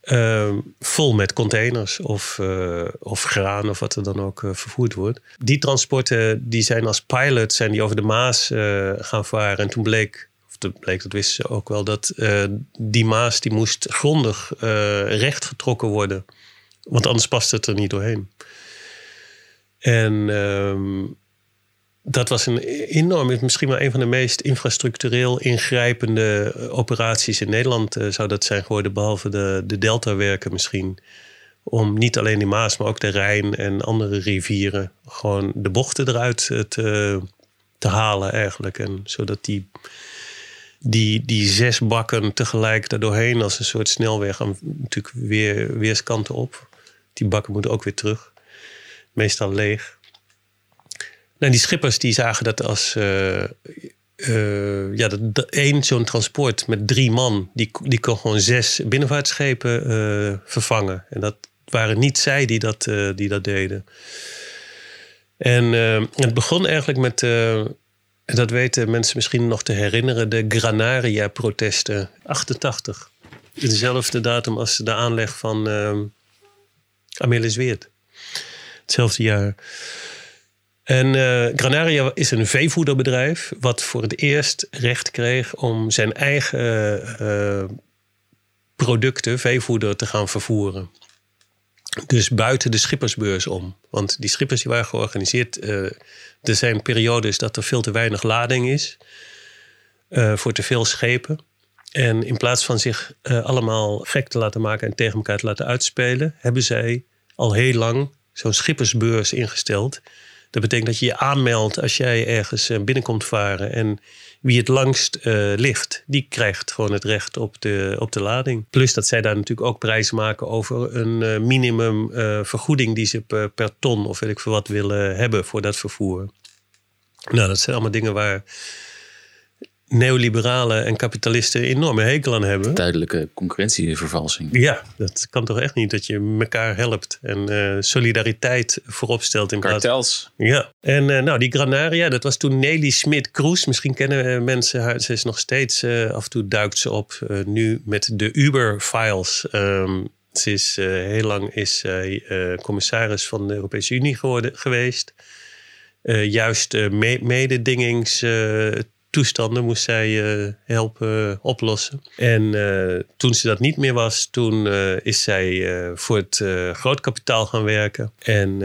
Uh, vol met containers of, uh, of graan of wat er dan ook uh, vervoerd wordt. Die transporten die zijn als pilot zijn die over de Maas uh, gaan varen. En toen bleek, of dat bleek, dat wisten ze ook wel, dat die Maas die moest grondig recht getrokken worden. Want anders past het er niet doorheen. En ehm, dat was een enorm, misschien wel een van de meest infrastructureel ingrijpende eh, operaties in Nederland uh, zou dat zijn geworden, behalve de, de Delta-werken misschien. Om niet alleen de Maas, maar ook de Rijn en andere rivieren gewoon de bochten eruit eh, te, te halen eigenlijk. En zodat die, die, die zes bakken tegelijk daardoorheen als een soort snelweg natuurlijk weer weerskanten op. Die bakken moeten ook weer terug. Meestal leeg. Nou, die schippers die zagen dat als uh, uh, ja, dat, één zo'n transport met drie man, die, die kon gewoon zes binnenvaartschepen uh, vervangen. En dat waren niet zij die dat, die dat deden. En het begon eigenlijk met, en dat weten mensen misschien nog te herinneren, de Granaria-protesten 88. Dezelfde datum als de aanleg van Amelis Weert. Hetzelfde jaar. En uh, Granaria is een veevoederbedrijf wat voor het eerst recht kreeg om zijn eigen uh, producten, veevoeder, te gaan vervoeren. Dus buiten de schippersbeurs om. Want die schippers die waren georganiseerd. Uh, er zijn periodes dat er veel te weinig lading is. voor te veel schepen. En in plaats van zich allemaal gek te laten maken en tegen elkaar te laten uitspelen, hebben zij al heel lang zo'n schippersbeurs ingesteld Dat betekent dat je je aanmeldt als jij ergens eh, binnenkomt varen. En wie het langst uh, ligt, die krijgt gewoon het recht op de, op de lading. Plus dat zij daar natuurlijk ook prijzen maken over een uh, minimum vergoeding die ze per, per, ton of weet ik veel wat willen hebben voor dat vervoer. Nou, dat zijn allemaal dingen waar neoliberalen en kapitalisten enorme hekel aan hebben. Duidelijke concurrentievervalsing. Ja, dat kan toch echt niet dat je elkaar helpt en uh, solidariteit voorop stelt. In Kartels. Ja, en uh, nou die Granaria, dat was toen Nelly Smit-Kroes. Misschien kennen uh, mensen haar. Ze is nog steeds, af en toe duikt ze op, nu met de Uber-files. Um, ze is heel lang is, commissaris van de Europese Unie geworden, geweest. juist me mededingings toestanden moest zij uh, helpen oplossen. En uh, toen ze dat niet meer was, toen uh, is zij voor het grootkapitaal gaan werken. En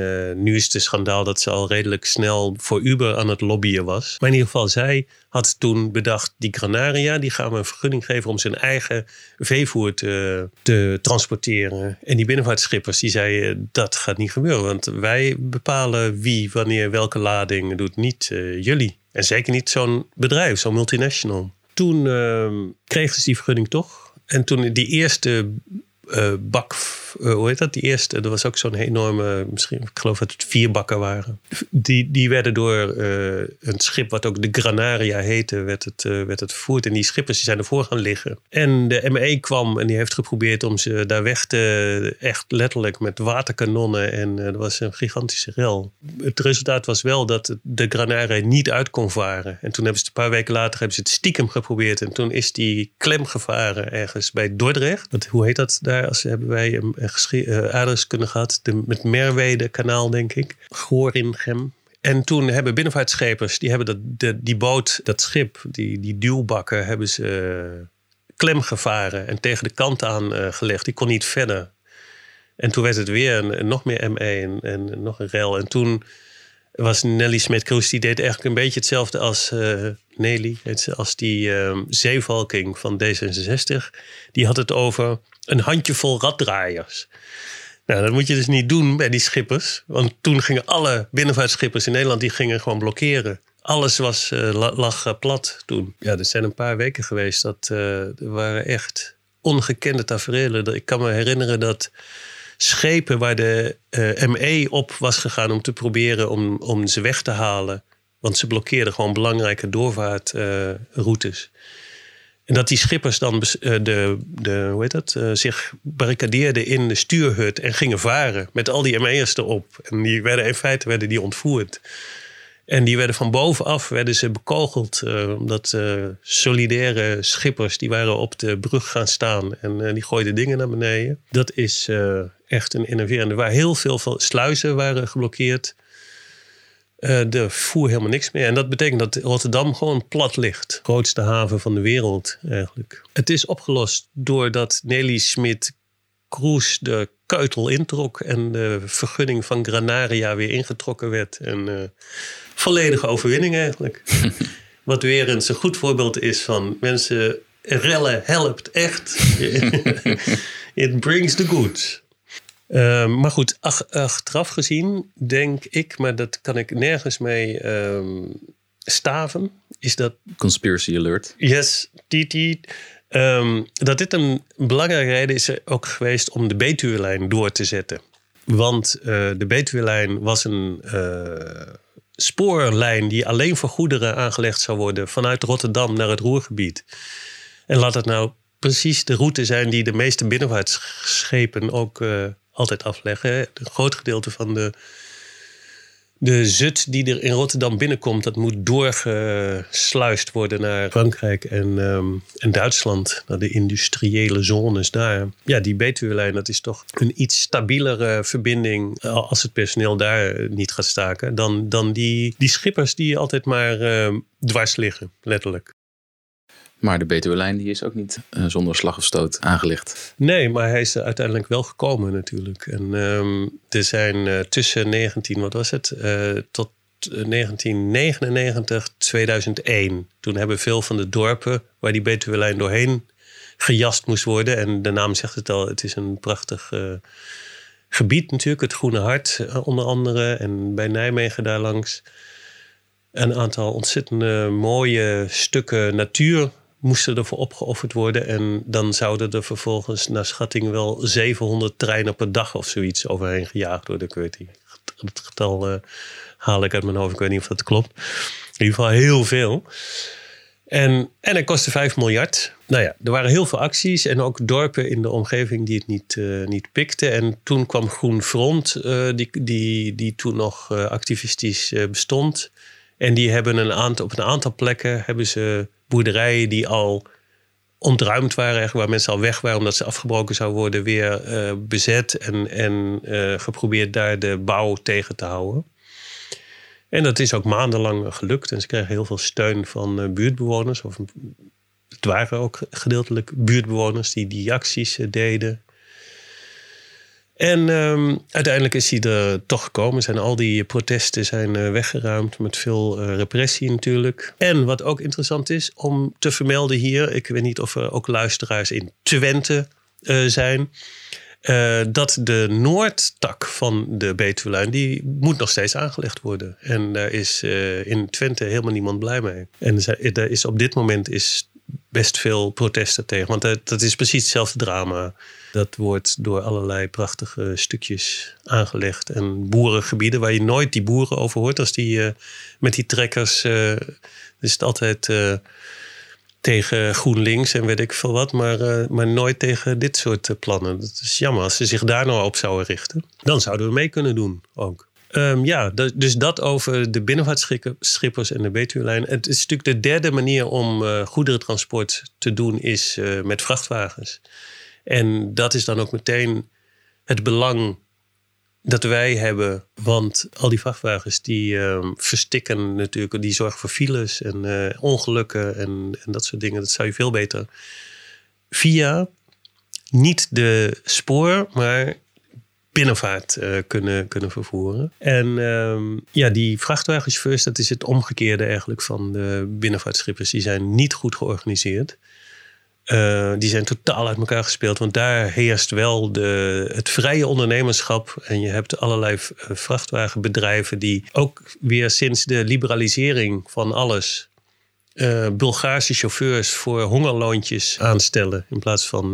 nu is het een schandaal dat ze al redelijk snel voor Uber aan het lobbyen was. Maar in ieder geval, zij had toen bedacht, die Granaria, die gaan we een vergunning geven om zijn eigen veevoer te, te transporteren. En die binnenvaartschippers, die zeiden, dat gaat niet gebeuren. Want wij bepalen wie, wanneer, welke lading doet, niet jullie. En zeker niet zo'n bedrijf, zo'n multinational. Toen uh, kregen ze die vergunning toch. En toen die eerste uh, bak, uh, hoe heet dat? Die eerste, er was ook zo'n enorme, misschien, ik geloof dat het vier bakken waren. Die, die werden door uh, een schip, wat ook de Granaria heette, werd het, werd het vervoerd. En die schippers die zijn ervoor gaan liggen. En de ME kwam en die heeft geprobeerd om ze daar weg te, echt letterlijk met waterkanonnen. En er was een gigantische rel. Het resultaat was wel dat de Granaria niet uit kon varen. En toen hebben ze een paar weken later hebben ze het stiekem geprobeerd. En toen is die klem gevaren ergens bij Dordrecht. Dat, hoe heet dat daar? als hebben wij een, uh, kunnen gehad. De, met Merwede kanaal, denk ik. Gorinchem. En toen hebben binnenvaartschepers, die hebben dat, de, die boot, dat schip, die, die duwbakken, hebben ze uh, klem gevaren en tegen de kant aan gelegd. Die kon niet verder. En toen werd het weer nog meer ME en, en, nog een rel. En toen was Nelly Smet-Kroes, die deed eigenlijk een beetje hetzelfde als Nelly, als die uh, zeevalking van D66. Die had het over een handjevol raddraaiers. Nou, dat moet je dus niet doen bij die schippers. Want toen gingen alle binnenvaartschippers in Nederland die gingen gewoon blokkeren. Alles was, uh, lag uh, plat toen. Ja, er zijn een paar weken geweest. Dat uh, er waren echt ongekende tafereelen. Ik kan me herinneren dat schepen waar de ME op was gegaan om te proberen om, om ze weg te halen. Want ze blokkeerden gewoon belangrijke doorvaartroutes. En dat die schippers dan uh, de, de, hoe heet dat, uh, zich barricadeerden in de stuurhut en gingen varen met al die ME'ers erop. En die werden in feite werden die ontvoerd. En die werden van bovenaf werden ze bekogeld. Uh, omdat solidaire schippers die waren op de brug gaan staan. En die gooiden dingen naar beneden. Dat is echt een innoverende. Waar heel veel sluizen waren geblokkeerd. Uh, er voer helemaal niks meer. En dat betekent dat Rotterdam gewoon plat ligt. Grootste haven van de wereld eigenlijk. Het is opgelost doordat Nelly Smit Kroes de keutel introk en de vergunning van Granaria weer ingetrokken werd. En uh, volledige overwinning eigenlijk. Wat weer eens een goed voorbeeld is van mensen rellen helpt echt. It brings the goods. Ehm, maar goed, ach, achteraf gezien denk ik, maar dat kan ik nergens mee um, staven, is dat... Conspiracy alert. Yes, die, die, um, dat dit een belangrijke reden is ook geweest om de Betuwe-lijn door te zetten. Want uh, de Betuwe-lijn was een uh, spoorlijn die alleen voor goederen aangelegd zou worden vanuit Rotterdam naar het Roergebied. En laat het nou precies de route zijn die de meeste binnenvaartschepen ook uh, altijd afleggen. Een groot gedeelte van de, de zut die er in Rotterdam binnenkomt, dat moet doorgesluist worden naar Frankrijk en, ehm, en Duitsland, naar de industriële zones daar. Ja, die Betuwe-lijn, dat is toch een iets stabielere verbinding als het personeel daar niet gaat staken, dan, dan die, die schippers die altijd maar uh, dwars liggen, letterlijk. Maar de Betuwe-lijn die is ook niet uh, zonder slag of stoot aangelegd. Nee, maar hij is uiteindelijk wel gekomen natuurlijk. En um, er zijn uh, tussen 19, wat was het, uh, tot 1999, 2001. Toen hebben veel van de dorpen waar die Betuwe-lijn doorheen gejast moest worden. En de naam zegt het al, het is een prachtig gebied natuurlijk, het Groene Hart onder andere. En bij Nijmegen daar langs een aantal ontzettend mooie stukken natuur moesten ervoor opgeofferd worden. En dan zouden er vervolgens naar schatting wel 700 treinen per dag of zoiets overheen gejaagd worden. Ik weet niet. Het getal uh, haal ik uit mijn hoofd. Ik weet niet of dat klopt. In ieder geval heel veel. En, en het kostte 5 miljard. Nou ja, er waren heel veel acties en ook dorpen in de omgeving die het niet, uh, niet pikten. En toen kwam Groen Front, uh, die, die, die toen nog activistisch bestond. En die hebben een aantal, op een aantal plekken hebben ze boerderijen die al ontruimd waren, waar mensen al weg waren omdat ze afgebroken zouden worden, weer uh, bezet en, en uh, geprobeerd daar de bouw tegen te houden. En dat is ook maandenlang gelukt en ze kregen heel veel steun van uh, buurtbewoners. Of, het waren ook gedeeltelijk buurtbewoners die die acties deden. En um, uiteindelijk is hij er toch gekomen. Zijn al die protesten zijn uh, weggeruimd met veel uh, repressie natuurlijk. En wat ook interessant is om te vermelden hier, ik weet niet of er ook luisteraars in Twente uh, zijn. dat de Noordtak van de Betuwelijn, die moet nog steeds aangelegd worden. En daar is in Twente helemaal niemand blij mee. En er is op dit moment is best veel protesten tegen. Want dat, is precies hetzelfde drama. Dat wordt door allerlei prachtige stukjes aangelegd. En boerengebieden waar je nooit die boeren over hoort. Als die uh, met die trekkers. Uh, is het altijd uh, tegen GroenLinks en weet ik veel wat. Maar, maar nooit tegen dit soort plannen. Dat is jammer. Als ze zich daar nou op zouden richten. Dan zouden we mee kunnen doen ook. Um, ja, dus dat over de binnenvaartschippers en de Betuwelijn. Het is natuurlijk de derde manier om uh, goederentransport te doen is uh, met vrachtwagens. En dat is dan ook meteen het belang dat wij hebben. Want al die vrachtwagens die uh, verstikken natuurlijk, die zorgen voor files en uh, ongelukken en, en, dat soort dingen. Dat zou je veel beter via niet de spoor, maar binnenvaart uh, kunnen, kunnen vervoeren. En um, ja, die vrachtwagenchauffeurs, dat is het omgekeerde eigenlijk van de binnenvaartschippers. Die zijn niet goed georganiseerd. Uh, die zijn totaal uit elkaar gespeeld. Want daar heerst wel de, het vrije ondernemerschap. En je hebt allerlei eh, vrachtwagenbedrijven die ook weer sinds de liberalisering van alles. Bulgaarse chauffeurs voor hongerloontjes aanstellen. In plaats van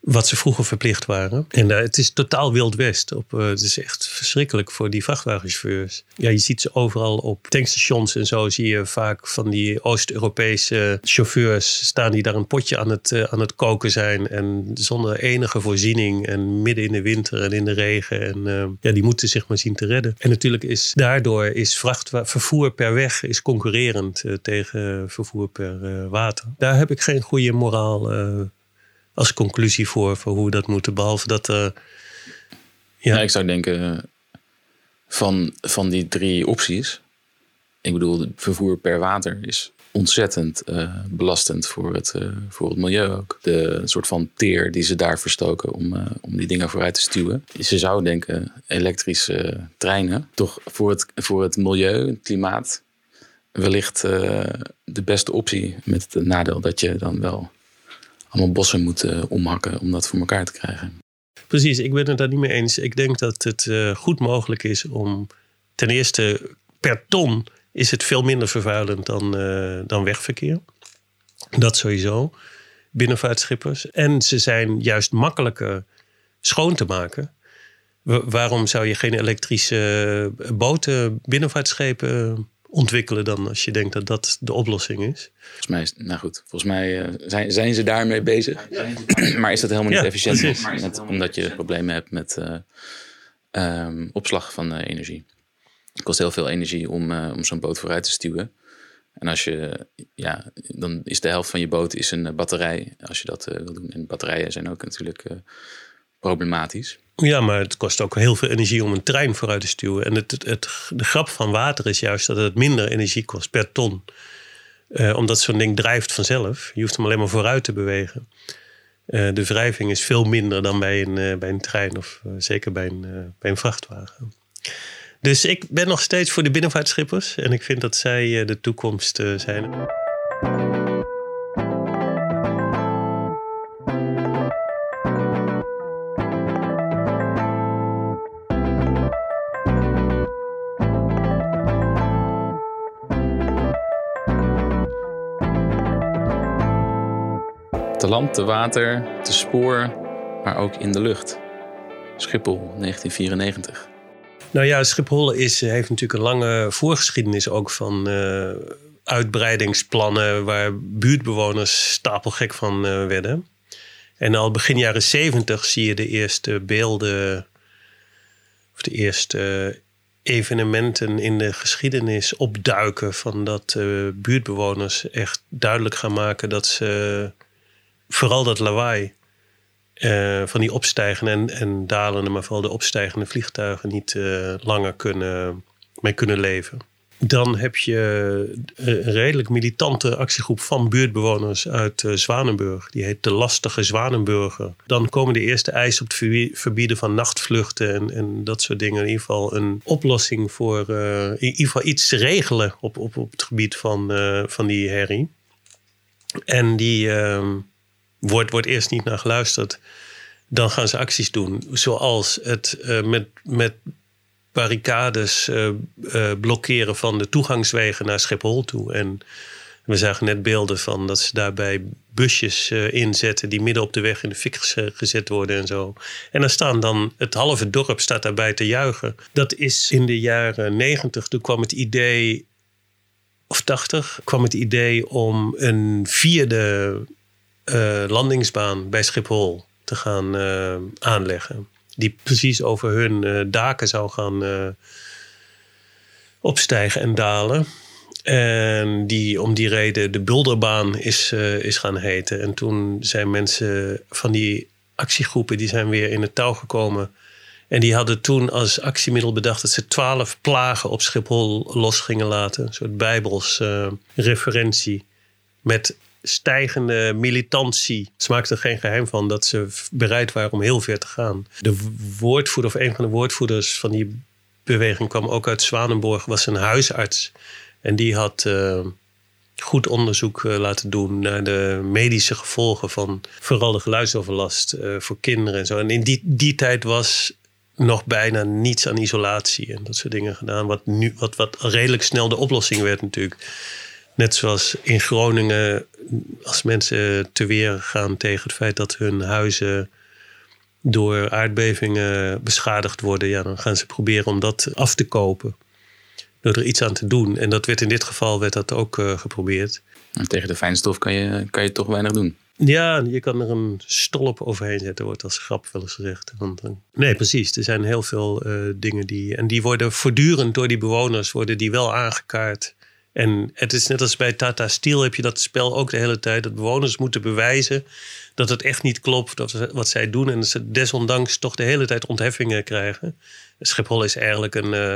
wat ze vroeger verplicht waren. En uh, het is totaal Wild West. Op, uh, het is echt verschrikkelijk voor die vrachtwagenchauffeurs. Ja, je ziet ze overal op tankstations en zo. Zie je vaak van die Oost-Europese chauffeurs staan die daar een potje aan het, uh, aan het koken zijn. En zonder enige voorziening. En midden in de winter en in de regen. En ja, die moeten zich maar zien te redden. En natuurlijk is daardoor is vervoer per weg is concurrerend tegen vervoer per water. Daar heb ik geen goede moraal als conclusie voor, voor hoe we dat moeten. Behalve dat. Uh, ja. ik zou denken van, van die drie opties. Ik bedoel, vervoer per water is ontzettend uh, belastend voor het, voor het milieu ook. De soort van teer die ze daar verstoken om, om die dingen vooruit te stuwen. Ze zou denken, elektrische treinen, toch voor het, voor het milieu, het klimaat, wellicht de beste optie. Met het nadeel dat je dan wel allemaal bossen moeten omhakken om dat voor elkaar te krijgen. Precies, ik ben het daar niet mee eens. Ik denk dat het uh, goed mogelijk is om ten eerste per ton is het veel minder vervuilend dan, uh, dan wegverkeer. Dat sowieso. Binnenvaartschippers. En ze zijn juist makkelijker schoon te maken. Waarom zou je geen elektrische boten, binnenvaartschepen ontwikkelen dan als je denkt dat dat de oplossing is. Volgens mij, is, nou goed, volgens mij uh, zijn, zijn ze daarmee bezig. maar is dat helemaal niet efficiënt? Net omdat je problemen hebt met uh, um, opslag van uh, energie. Het kost heel veel energie om, om zo'n boot vooruit te stuwen. En als je, ja, dan is de helft van je boot is een batterij. Als je dat wil doen. En batterijen zijn ook natuurlijk problematisch. Ja, maar het kost ook heel veel energie om een trein vooruit te stuwen. En het, het, de grap van water is juist dat het minder energie kost per ton. Uh, omdat zo'n ding drijft vanzelf. Je hoeft hem alleen maar vooruit te bewegen. Uh, de wrijving is veel minder dan bij een, uh, bij een trein of zeker bij een, bij een vrachtwagen. Dus ik ben nog steeds voor de binnenvaartschippers. En ik vind dat zij de toekomst zijn. Land, te water, te spoor, maar ook in de lucht. Schiphol, 1994. Nou ja, Schiphol is, heeft natuurlijk een lange voorgeschiedenis ook van uh, uitbreidingsplannen waar buurtbewoners stapelgek van uh, werden. En al begin jaren zeventig zie je de eerste beelden, of de eerste evenementen in de geschiedenis opduiken van dat uh, buurtbewoners echt duidelijk gaan maken dat ze vooral dat lawaai uh, van die opstijgende en, en dalende, maar vooral de opstijgende vliegtuigen niet uh, langer kunnen, mee kunnen leven. Dan heb je een redelijk militante actiegroep van buurtbewoners uit Zwanenburg. Die heet de Lastige Zwanenburger. Dan komen de eerste eisen op het verbieden van nachtvluchten en, en dat soort dingen. In ieder geval een oplossing voor uh, in ieder geval iets regelen op, op, op het gebied van, van die herrie. En die ehm, wordt, eerst niet naar geluisterd. Dan gaan ze acties doen, zoals het met, met barricades uh, uh, blokkeren van de toegangswegen naar Schiphol toe. En we zagen net beelden van dat ze daarbij busjes uh, inzetten die midden op de weg in de fik gezet worden en zo. En dan staan dan, het halve dorp staat daarbij te juichen. Dat is in de jaren negentig, toen kwam het idee, of tachtig, kwam het idee om een vierde landingsbaan bij Schiphol te gaan aanleggen die precies over hun uh, daken zou gaan opstijgen en dalen. En die om die reden de Bulderbaan is, is gaan heten. En toen zijn mensen van die actiegroepen die zijn weer in het touw gekomen. En die hadden toen als actiemiddel bedacht dat ze twaalf plagen op Schiphol los gingen laten. Een soort bijbels referentie. Met stijgende militantie. Ze maakten er geen geheim van dat ze bereid waren om heel ver te gaan. De woordvoerder of een van de woordvoerders van die beweging kwam ook uit Zwanenborg, was een huisarts. En die had uh, goed onderzoek uh, laten doen naar de medische gevolgen van vooral de geluidsoverlast uh, voor kinderen en zo. En in die, die tijd was nog bijna niets aan isolatie en dat soort dingen gedaan. Wat, nu, wat, wat redelijk snel de oplossing werd natuurlijk. Net zoals in Groningen, als mensen te weer gaan tegen het feit dat hun huizen door aardbevingen beschadigd worden, ja, dan gaan ze proberen om dat af te kopen. Door er iets aan te doen. En dat werd in dit geval werd dat ook uh, geprobeerd. En tegen de fijnstof kan je, kan je toch weinig doen. Ja, je kan er een stolp overheen zetten, wordt als grap wel eens gezegd. Want, nee, precies. Er zijn heel veel uh, dingen die. En die worden voortdurend door die bewoners worden die wel aangekaart. En het is net als bij Tata Steel heb je dat spel ook de hele tijd. Dat bewoners moeten bewijzen dat het echt niet klopt dat wat zij doen. En ze desondanks toch de hele tijd ontheffingen krijgen. Schiphol is eigenlijk een uh,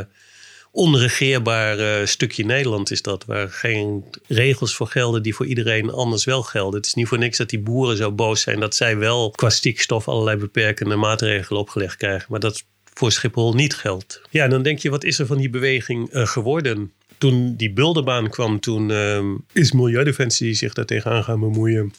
onregeerbaar uh, stukje Nederland is dat. Waar geen regels voor gelden die voor iedereen anders wel gelden. Het is niet voor niks dat die boeren zo boos zijn dat zij wel qua stikstof allerlei beperkende maatregelen opgelegd krijgen. Maar dat voor Schiphol niet geldt. Ja, dan denk je, wat is er van die beweging uh, geworden? Toen die bulderbaan kwam, toen uh, is Milieudefensie zich daar tegenaan gaan bemoeien.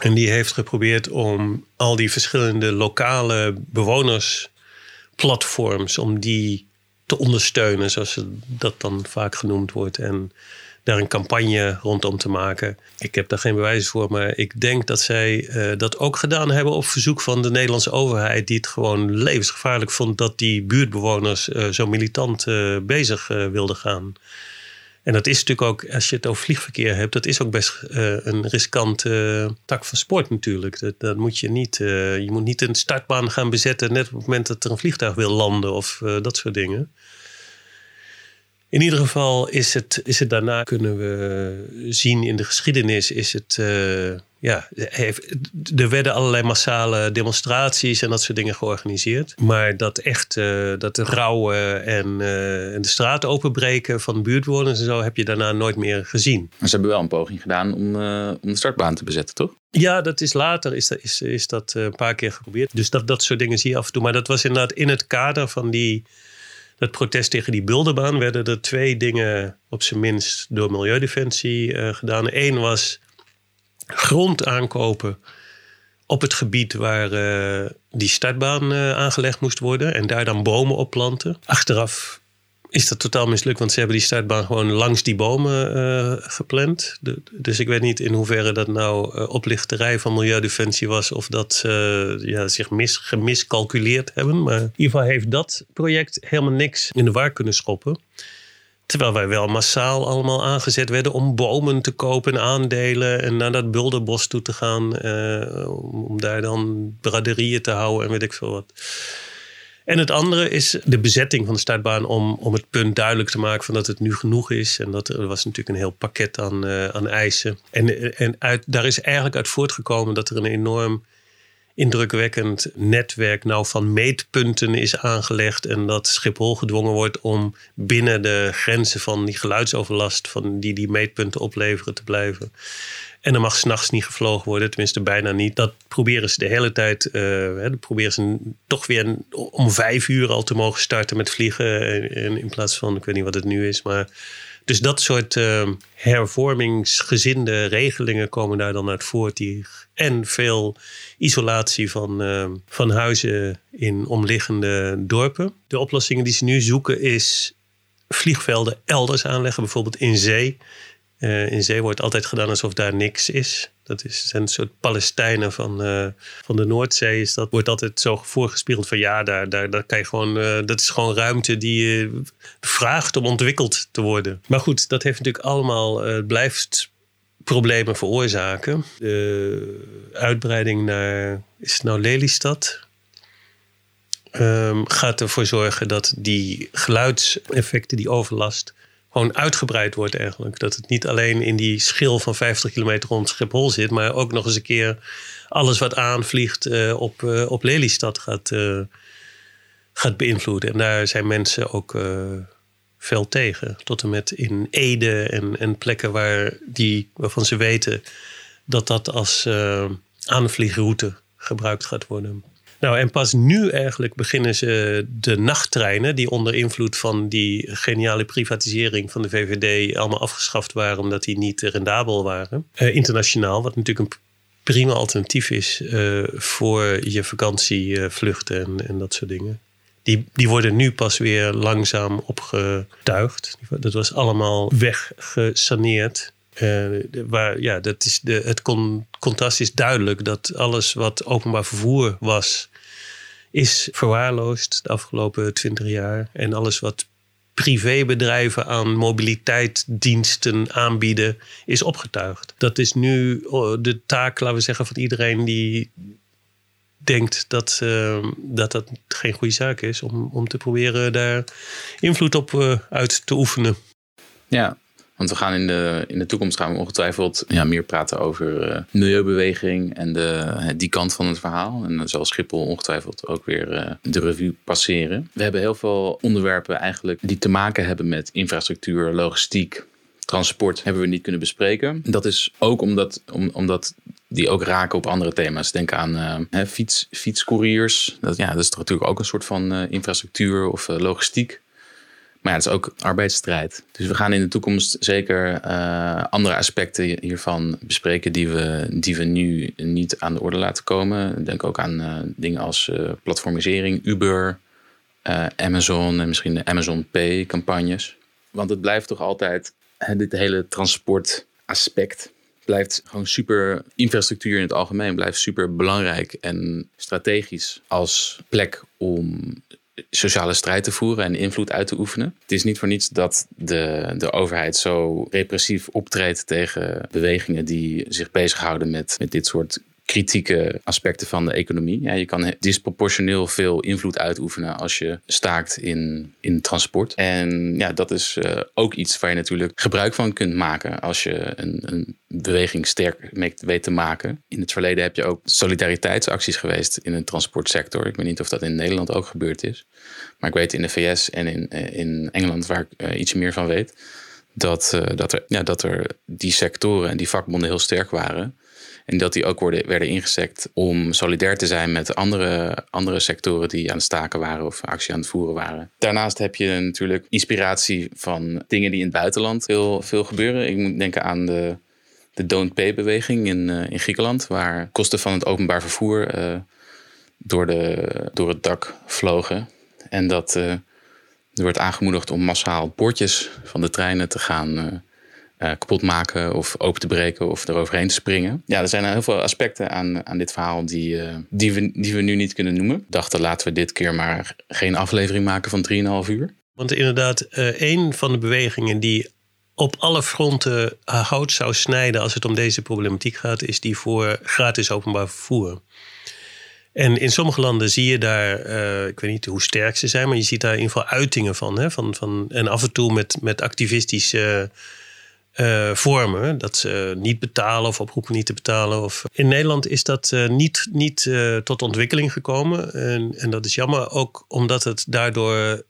En die heeft geprobeerd om al die verschillende lokale bewonersplatforms, om die te ondersteunen, zoals dat dan vaak genoemd wordt. En daar een campagne rondom te maken. Ik heb daar geen bewijs voor, maar ik denk dat zij uh, dat ook gedaan hebben op verzoek van de Nederlandse overheid, die het gewoon levensgevaarlijk vond dat die buurtbewoners uh, zo militant uh, bezig wilden gaan. En dat is natuurlijk ook, als je het over vliegverkeer hebt, dat is ook best een riskante tak van sport natuurlijk. Dat, dat moet je niet. je moet niet een startbaan gaan bezetten net op het moment dat er een vliegtuig wil landen of dat soort dingen. In ieder geval is het, is het daarna, kunnen we zien in de geschiedenis, is het, uh, ja, heeft, er werden allerlei massale demonstraties en dat soort dingen georganiseerd. Maar dat echt, uh, dat rouwen en, uh, en de straat openbreken van buurtwoners en zo heb je daarna nooit meer gezien. Maar ze hebben wel een poging gedaan om, om de startbaan te bezetten, toch? Ja, dat is later is dat, is, is dat een paar keer geprobeerd. Dus dat, dat soort dingen zie je af en toe. Maar dat was inderdaad in het kader van die het protest tegen die bulderbaan werden er twee dingen op zijn minst door Milieudefensie uh, gedaan. Eén was grond aankopen op het gebied waar uh, die startbaan uh, aangelegd moest worden en daar dan bomen op planten. Achteraf is dat totaal mislukt. Want ze hebben die startbaan gewoon langs die bomen uh, gepland. dus ik weet niet in hoeverre dat nou uh, oplichterij van Milieudefensie was. Of dat ze ja, zich mis, gemiscalculeerd hebben. Maar in ieder geval heeft dat project helemaal niks in de war kunnen schoppen. Terwijl wij wel massaal allemaal aangezet werden om bomen te kopen, aandelen en naar dat bulderbos toe te gaan. Uh, om daar dan braderieën te houden en weet ik veel wat. En het andere is de bezetting van de startbaan om, om het punt duidelijk te maken van dat het nu genoeg is. En dat er was natuurlijk een heel pakket aan, uh, aan eisen. En, en uit, daar is eigenlijk uit voortgekomen dat er een enorm indrukwekkend netwerk nou van meetpunten is aangelegd. En dat Schiphol gedwongen wordt om binnen de grenzen van die geluidsoverlast van die die meetpunten opleveren te blijven. En er mag s'nachts niet gevlogen worden, tenminste bijna niet. Dat proberen ze de hele tijd. Uh, proberen ze toch weer om vijf uur al te mogen starten met vliegen. En, in plaats van, ik weet niet wat het nu is, maar. Dus dat soort uh, hervormingsgezinde regelingen komen daar dan uit voort. Die, en veel isolatie van, uh, van huizen in omliggende dorpen. De oplossingen die ze nu zoeken is vliegvelden elders aanleggen, bijvoorbeeld in zee. Uh, in zee wordt altijd gedaan alsof daar niks is. Dat is, een soort Palestijnen van, uh, van de Noordzee. Is dat wordt altijd zo voorgespeeld van ja, daar, daar, daar kan je gewoon, uh, dat is gewoon ruimte die je vraagt om ontwikkeld te worden. Maar goed, dat heeft natuurlijk allemaal, blijft problemen veroorzaken. De uitbreiding naar, is het nou Lelystad? Um, gaat ervoor zorgen dat die geluidseffecten, die overlast, gewoon uitgebreid wordt eigenlijk. Dat het niet alleen in die schil van 50 kilometer rond Schiphol zit, maar ook nog eens een keer alles wat aanvliegt uh, op, uh, op Lelystad gaat, uh, gaat beïnvloeden. En daar zijn mensen ook veel tegen. Tot en met in Ede en, en plekken waar die, waarvan ze weten dat dat als aanvliegroute gebruikt gaat worden. Nou, en pas nu eigenlijk beginnen ze de nachttreinen, die onder invloed van die geniale privatisering van de VVD allemaal afgeschaft waren, omdat die niet rendabel waren. Uh, internationaal, wat natuurlijk een prima alternatief is uh, voor je vakantievluchten en, en dat soort dingen. Die, die worden nu pas weer langzaam opgetuigd. Dat was allemaal weggesaneerd. Uh, waar, ja, dat is de, het contrast is duidelijk dat alles wat openbaar vervoer was, is verwaarloosd de afgelopen twintig jaar. En alles wat privébedrijven aan mobiliteitsdiensten aanbieden, is opgetuigd. Dat is nu oh, de taak, laten we zeggen, van iedereen die denkt dat, uh, dat dat geen goede zaak is, om, om te proberen daar invloed op uh, uit te oefenen. Ja, want we gaan in de, in de toekomst gaan we ongetwijfeld ja, meer praten over uh, milieubeweging en de, die kant van het verhaal. En dan zal Schiphol ongetwijfeld ook weer de revue passeren. We hebben heel veel onderwerpen eigenlijk die te maken hebben met infrastructuur, logistiek, transport hebben we niet kunnen bespreken. Dat is ook omdat, om, omdat die ook raken op andere thema's. Denk aan uh, fiets, fietscouriers. Dat, ja, dat is natuurlijk ook een soort van uh, infrastructuur of uh, logistiek. Maar ja, het is ook arbeidsstrijd. Dus we gaan in de toekomst zeker andere aspecten hiervan bespreken die we, die we nu niet aan de orde laten komen. Denk ook aan dingen als platformisering, Uber, Amazon en misschien de Amazon Pay campagnes. Want het blijft toch altijd, dit hele transportaspect blijft gewoon super, infrastructuur in het algemeen blijft super belangrijk en strategisch als plek om sociale strijd te voeren en invloed uit te oefenen. Het is niet voor niets dat de, de overheid zo repressief optreedt tegen bewegingen die zich bezighouden met, met dit soort kritieke aspecten van de economie. Ja, je kan disproportioneel veel invloed uitoefenen als je staakt in, in transport. En ja, dat is uh, ook iets waar je natuurlijk gebruik van kunt maken als je een, een beweging sterk weet te maken. In het verleden heb je ook solidariteitsacties geweest in de transportsector. Ik weet niet of dat in Nederland ook gebeurd is. Maar ik weet in de VS en in, eh, in Engeland, waar ik uh, iets meer van weet, dat, dat, er, ja, dat er die sectoren en die vakbonden heel sterk waren. En dat die ook werden ingezet om solidair te zijn met andere, andere sectoren die aan het staken waren of actie aan het voeren waren. Daarnaast heb je natuurlijk inspiratie van dingen die in het buitenland heel veel gebeuren. Ik moet denken aan de, de Don't Pay-beweging in, uh, in Griekenland, waar kosten van het openbaar vervoer uh, door, de, door het dak vlogen. En dat, uh, Er wordt aangemoedigd om massaal bordjes van de treinen te gaan uh, kapot maken of open te breken of eroverheen te springen. Ja, er zijn heel veel aspecten aan, aan dit verhaal die, die, we, die we nu niet kunnen noemen. Ik dacht, laten we dit keer maar geen aflevering maken van 3,5 uur. Want inderdaad, een van de bewegingen die op alle fronten hout zou snijden als het om deze problematiek gaat, is die voor gratis openbaar vervoer. En in sommige landen zie je daar, ik weet niet hoe sterk ze zijn, maar je ziet daar in ieder geval uitingen van. Hè? van, van en af en toe met, met activistische vormen. Dat ze niet betalen of oproepen niet te betalen. Of... In Nederland is dat uh, niet, niet tot ontwikkeling gekomen. En, en dat is jammer, ook omdat het daardoor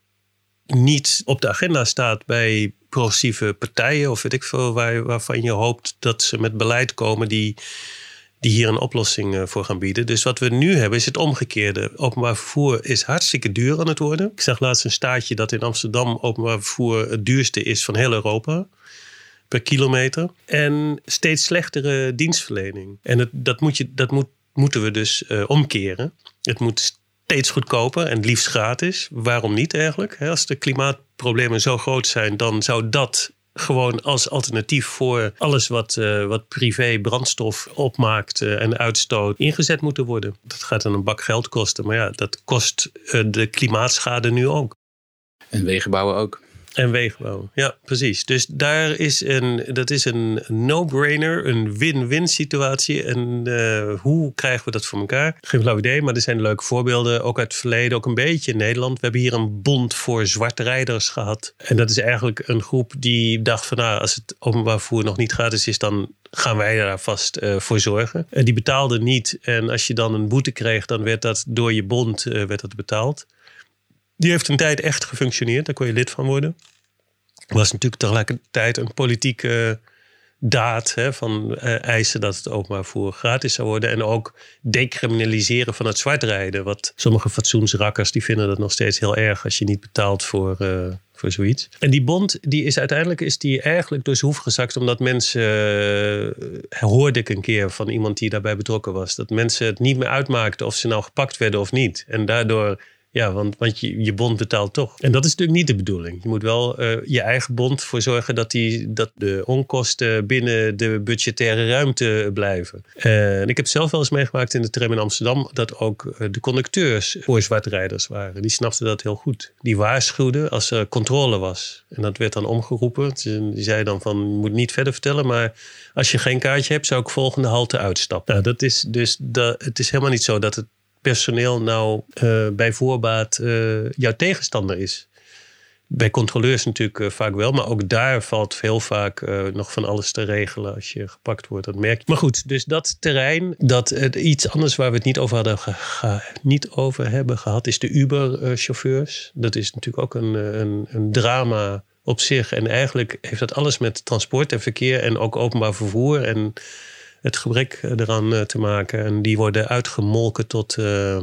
niet op de agenda staat bij progressieve partijen of weet ik veel, waar, waarvan je hoopt dat ze met beleid komen die, die hier een oplossing eh, voor gaan bieden. Dus wat we nu hebben is het omgekeerde. Openbaar vervoer is hartstikke duur aan het worden. Ik zag laatst een staatje dat in Amsterdam openbaar vervoer het duurste is van heel Europa per kilometer. En steeds slechtere dienstverlening. En het, dat, moet je, dat moet, moeten we dus uh, omkeren. Het moet steeds goedkoper en liefst gratis. Waarom niet eigenlijk? Als de klimaatproblemen zo groot zijn, dan zou dat gewoon als alternatief voor alles wat, uh, wat privé brandstof opmaakt uh, en uitstoot ingezet moeten worden. Dat gaat dan een bak geld kosten, maar ja, dat kost de klimaatschade nu ook. En wegen bouwen ook. En wegenbouw, ja, precies. Dus daar is een, dat is een no-brainer, een win-win situatie. En uh, hoe krijgen we dat voor elkaar? Geen flauw idee, maar er zijn leuke voorbeelden, ook uit het verleden, ook een beetje in Nederland. We hebben hier een bond voor zwarte rijders gehad. En dat is eigenlijk een groep die dacht van, nou, als het openbaar vervoer nog niet gratis is, dan gaan wij daar vast uh, voor zorgen. Uh, die betaalden niet. En als je dan een boete kreeg, dan werd dat door je bond uh, werd dat betaald. Die heeft een tijd echt gefunctioneerd, daar kon je lid van worden. Was natuurlijk tegelijkertijd een politieke daad hè, van eh, eisen dat het openbaar vervoer gratis zou worden. En ook decriminaliseren van het zwartrijden. Wat sommige fatsoensrakkers die vinden dat nog steeds heel erg als je niet betaalt voor, uh, voor zoiets. En die bond die is uiteindelijk is die eigenlijk door zijn hoef gezakt. Omdat mensen, uh, hoorde ik een keer van iemand die daarbij betrokken was. Dat mensen het niet meer uitmaakten of ze nou gepakt werden of niet. En daardoor ja, want, want je, je bond betaalt toch. En dat is natuurlijk niet de bedoeling. Je moet wel uh, je eigen bond voor zorgen dat, die, dat de onkosten binnen de budgettaire ruimte blijven. Uh, en ik heb zelf wel eens meegemaakt in de tram in Amsterdam dat ook uh, de conducteurs voor zwartrijders waren. Die snapten dat heel goed. Die waarschuwden als er controle was. En dat werd dan omgeroepen. Die zei dan van, je moet niet verder vertellen, maar als je geen kaartje hebt, zou ik volgende halte uitstappen. Nou, dat is dus, dat, het is helemaal niet zo dat het personeel nou uh, bij voorbaat uh, jouw tegenstander is. Bij controleurs natuurlijk uh, vaak wel, maar ook daar valt heel vaak nog van alles te regelen als je gepakt wordt. Dat merk je. Maar goed, dus dat terrein, dat iets anders waar we het niet over, hadden niet over hebben gehad, is de Uber-chauffeurs. Dat is natuurlijk ook een, een, een drama op zich. En eigenlijk heeft dat alles met transport en verkeer en ook openbaar vervoer en het gebrek eraan eh, te maken. En die worden uitgemolken tot, uh,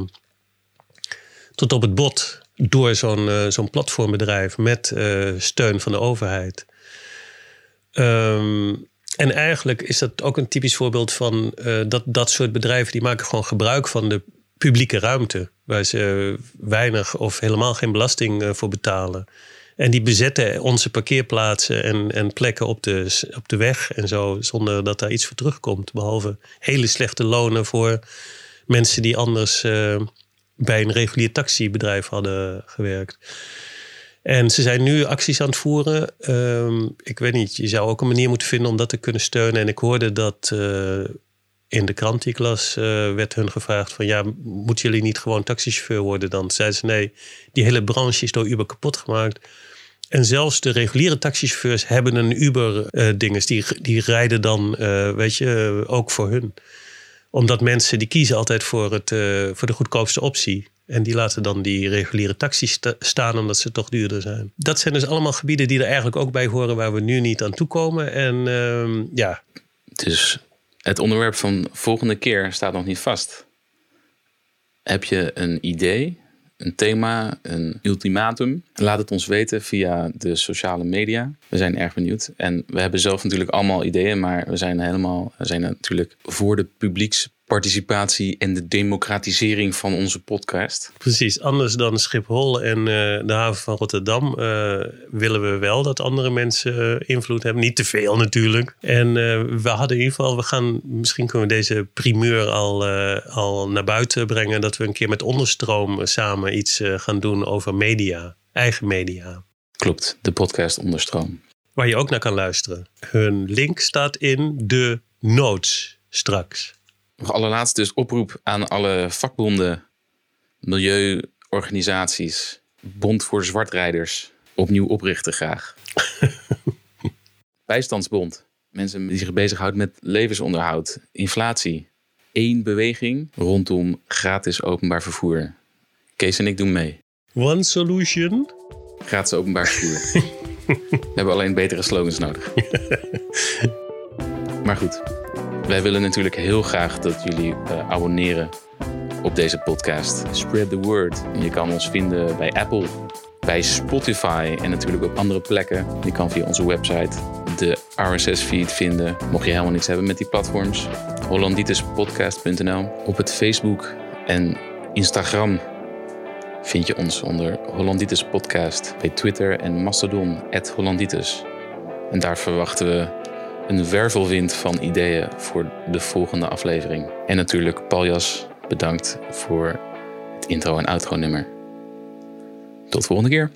tot op het bot door zo'n zo'n platformbedrijf met steun van de overheid. Um, en eigenlijk is dat ook een typisch voorbeeld van dat dat soort bedrijven die maken gewoon gebruik van de publieke ruimte, waar ze weinig of helemaal geen belasting voor betalen. En die bezetten onze parkeerplaatsen en, en plekken op de, op de weg en zo, zonder dat daar iets voor terugkomt. Behalve hele slechte lonen voor mensen die anders uh, bij een regulier taxibedrijf hadden gewerkt. En ze zijn nu acties aan het voeren. Um, ik weet niet, je zou ook een manier moeten vinden om dat te kunnen steunen. En ik hoorde dat uh, in de krant die ik uh, werd hun gevraagd van ja, moeten jullie niet gewoon taxichauffeur worden dan? Zeiden ze nee, die hele branche is door Uber kapot gemaakt. En zelfs de reguliere taxichauffeurs hebben een Uber-dinges. die, die rijden dan, uh, weet je, ook voor hun. Omdat mensen die kiezen altijd voor, het, voor de goedkoopste optie. En die laten dan die reguliere taxis sta staan omdat ze toch duurder zijn. Dat zijn dus allemaal gebieden die er eigenlijk ook bij horen waar we nu niet aan toe komen. En uh, ja. Dus het onderwerp van volgende keer staat nog niet vast. Heb je een idee een thema, een ultimatum? Laat het ons weten via de sociale media. We zijn erg benieuwd. En we hebben zelf natuurlijk allemaal ideeën, maar we zijn helemaal, we zijn natuurlijk voor de publieks participatie en de democratisering van onze podcast. Precies, anders dan Schiphol en uh, de haven van Rotterdam uh, willen we wel dat andere mensen uh, invloed hebben. Niet te veel natuurlijk. En we hadden in ieder geval, we gaan, misschien kunnen we deze primeur al, al naar buiten brengen. Dat we een keer met onderstroom samen iets gaan doen over media, eigen media. Klopt, de podcast Onderstroom. Waar je ook naar kan luisteren. Hun link staat in de notes straks. Nog allerlaatst dus oproep aan alle vakbonden, milieuorganisaties, Bond voor Zwartrijders. Opnieuw oprichten graag. Bijstandsbond. Mensen die zich bezighouden met levensonderhoud, inflatie. Eén beweging rondom gratis openbaar vervoer. Kees en ik doen mee. One solution. Gratis openbaar vervoer. We hebben alleen betere slogans nodig. maar goed, wij willen natuurlijk heel graag dat jullie uh, abonneren op deze podcast. Spread the word. Je kan ons vinden bij Apple, bij Spotify en natuurlijk op andere plekken. Je kan via onze website de RSS-feed vinden. Mocht je helemaal niets hebben met die platforms. Hollandituspodcast.nl. Op het Facebook en Instagram vind je ons onder Hollanditis Podcast. Bij Twitter en Mastodon, Hollanditis. En daar verwachten we een wervelwind van ideeën voor de volgende aflevering. En natuurlijk Paljas, bedankt voor het intro en outro nummer. Tot de volgende keer.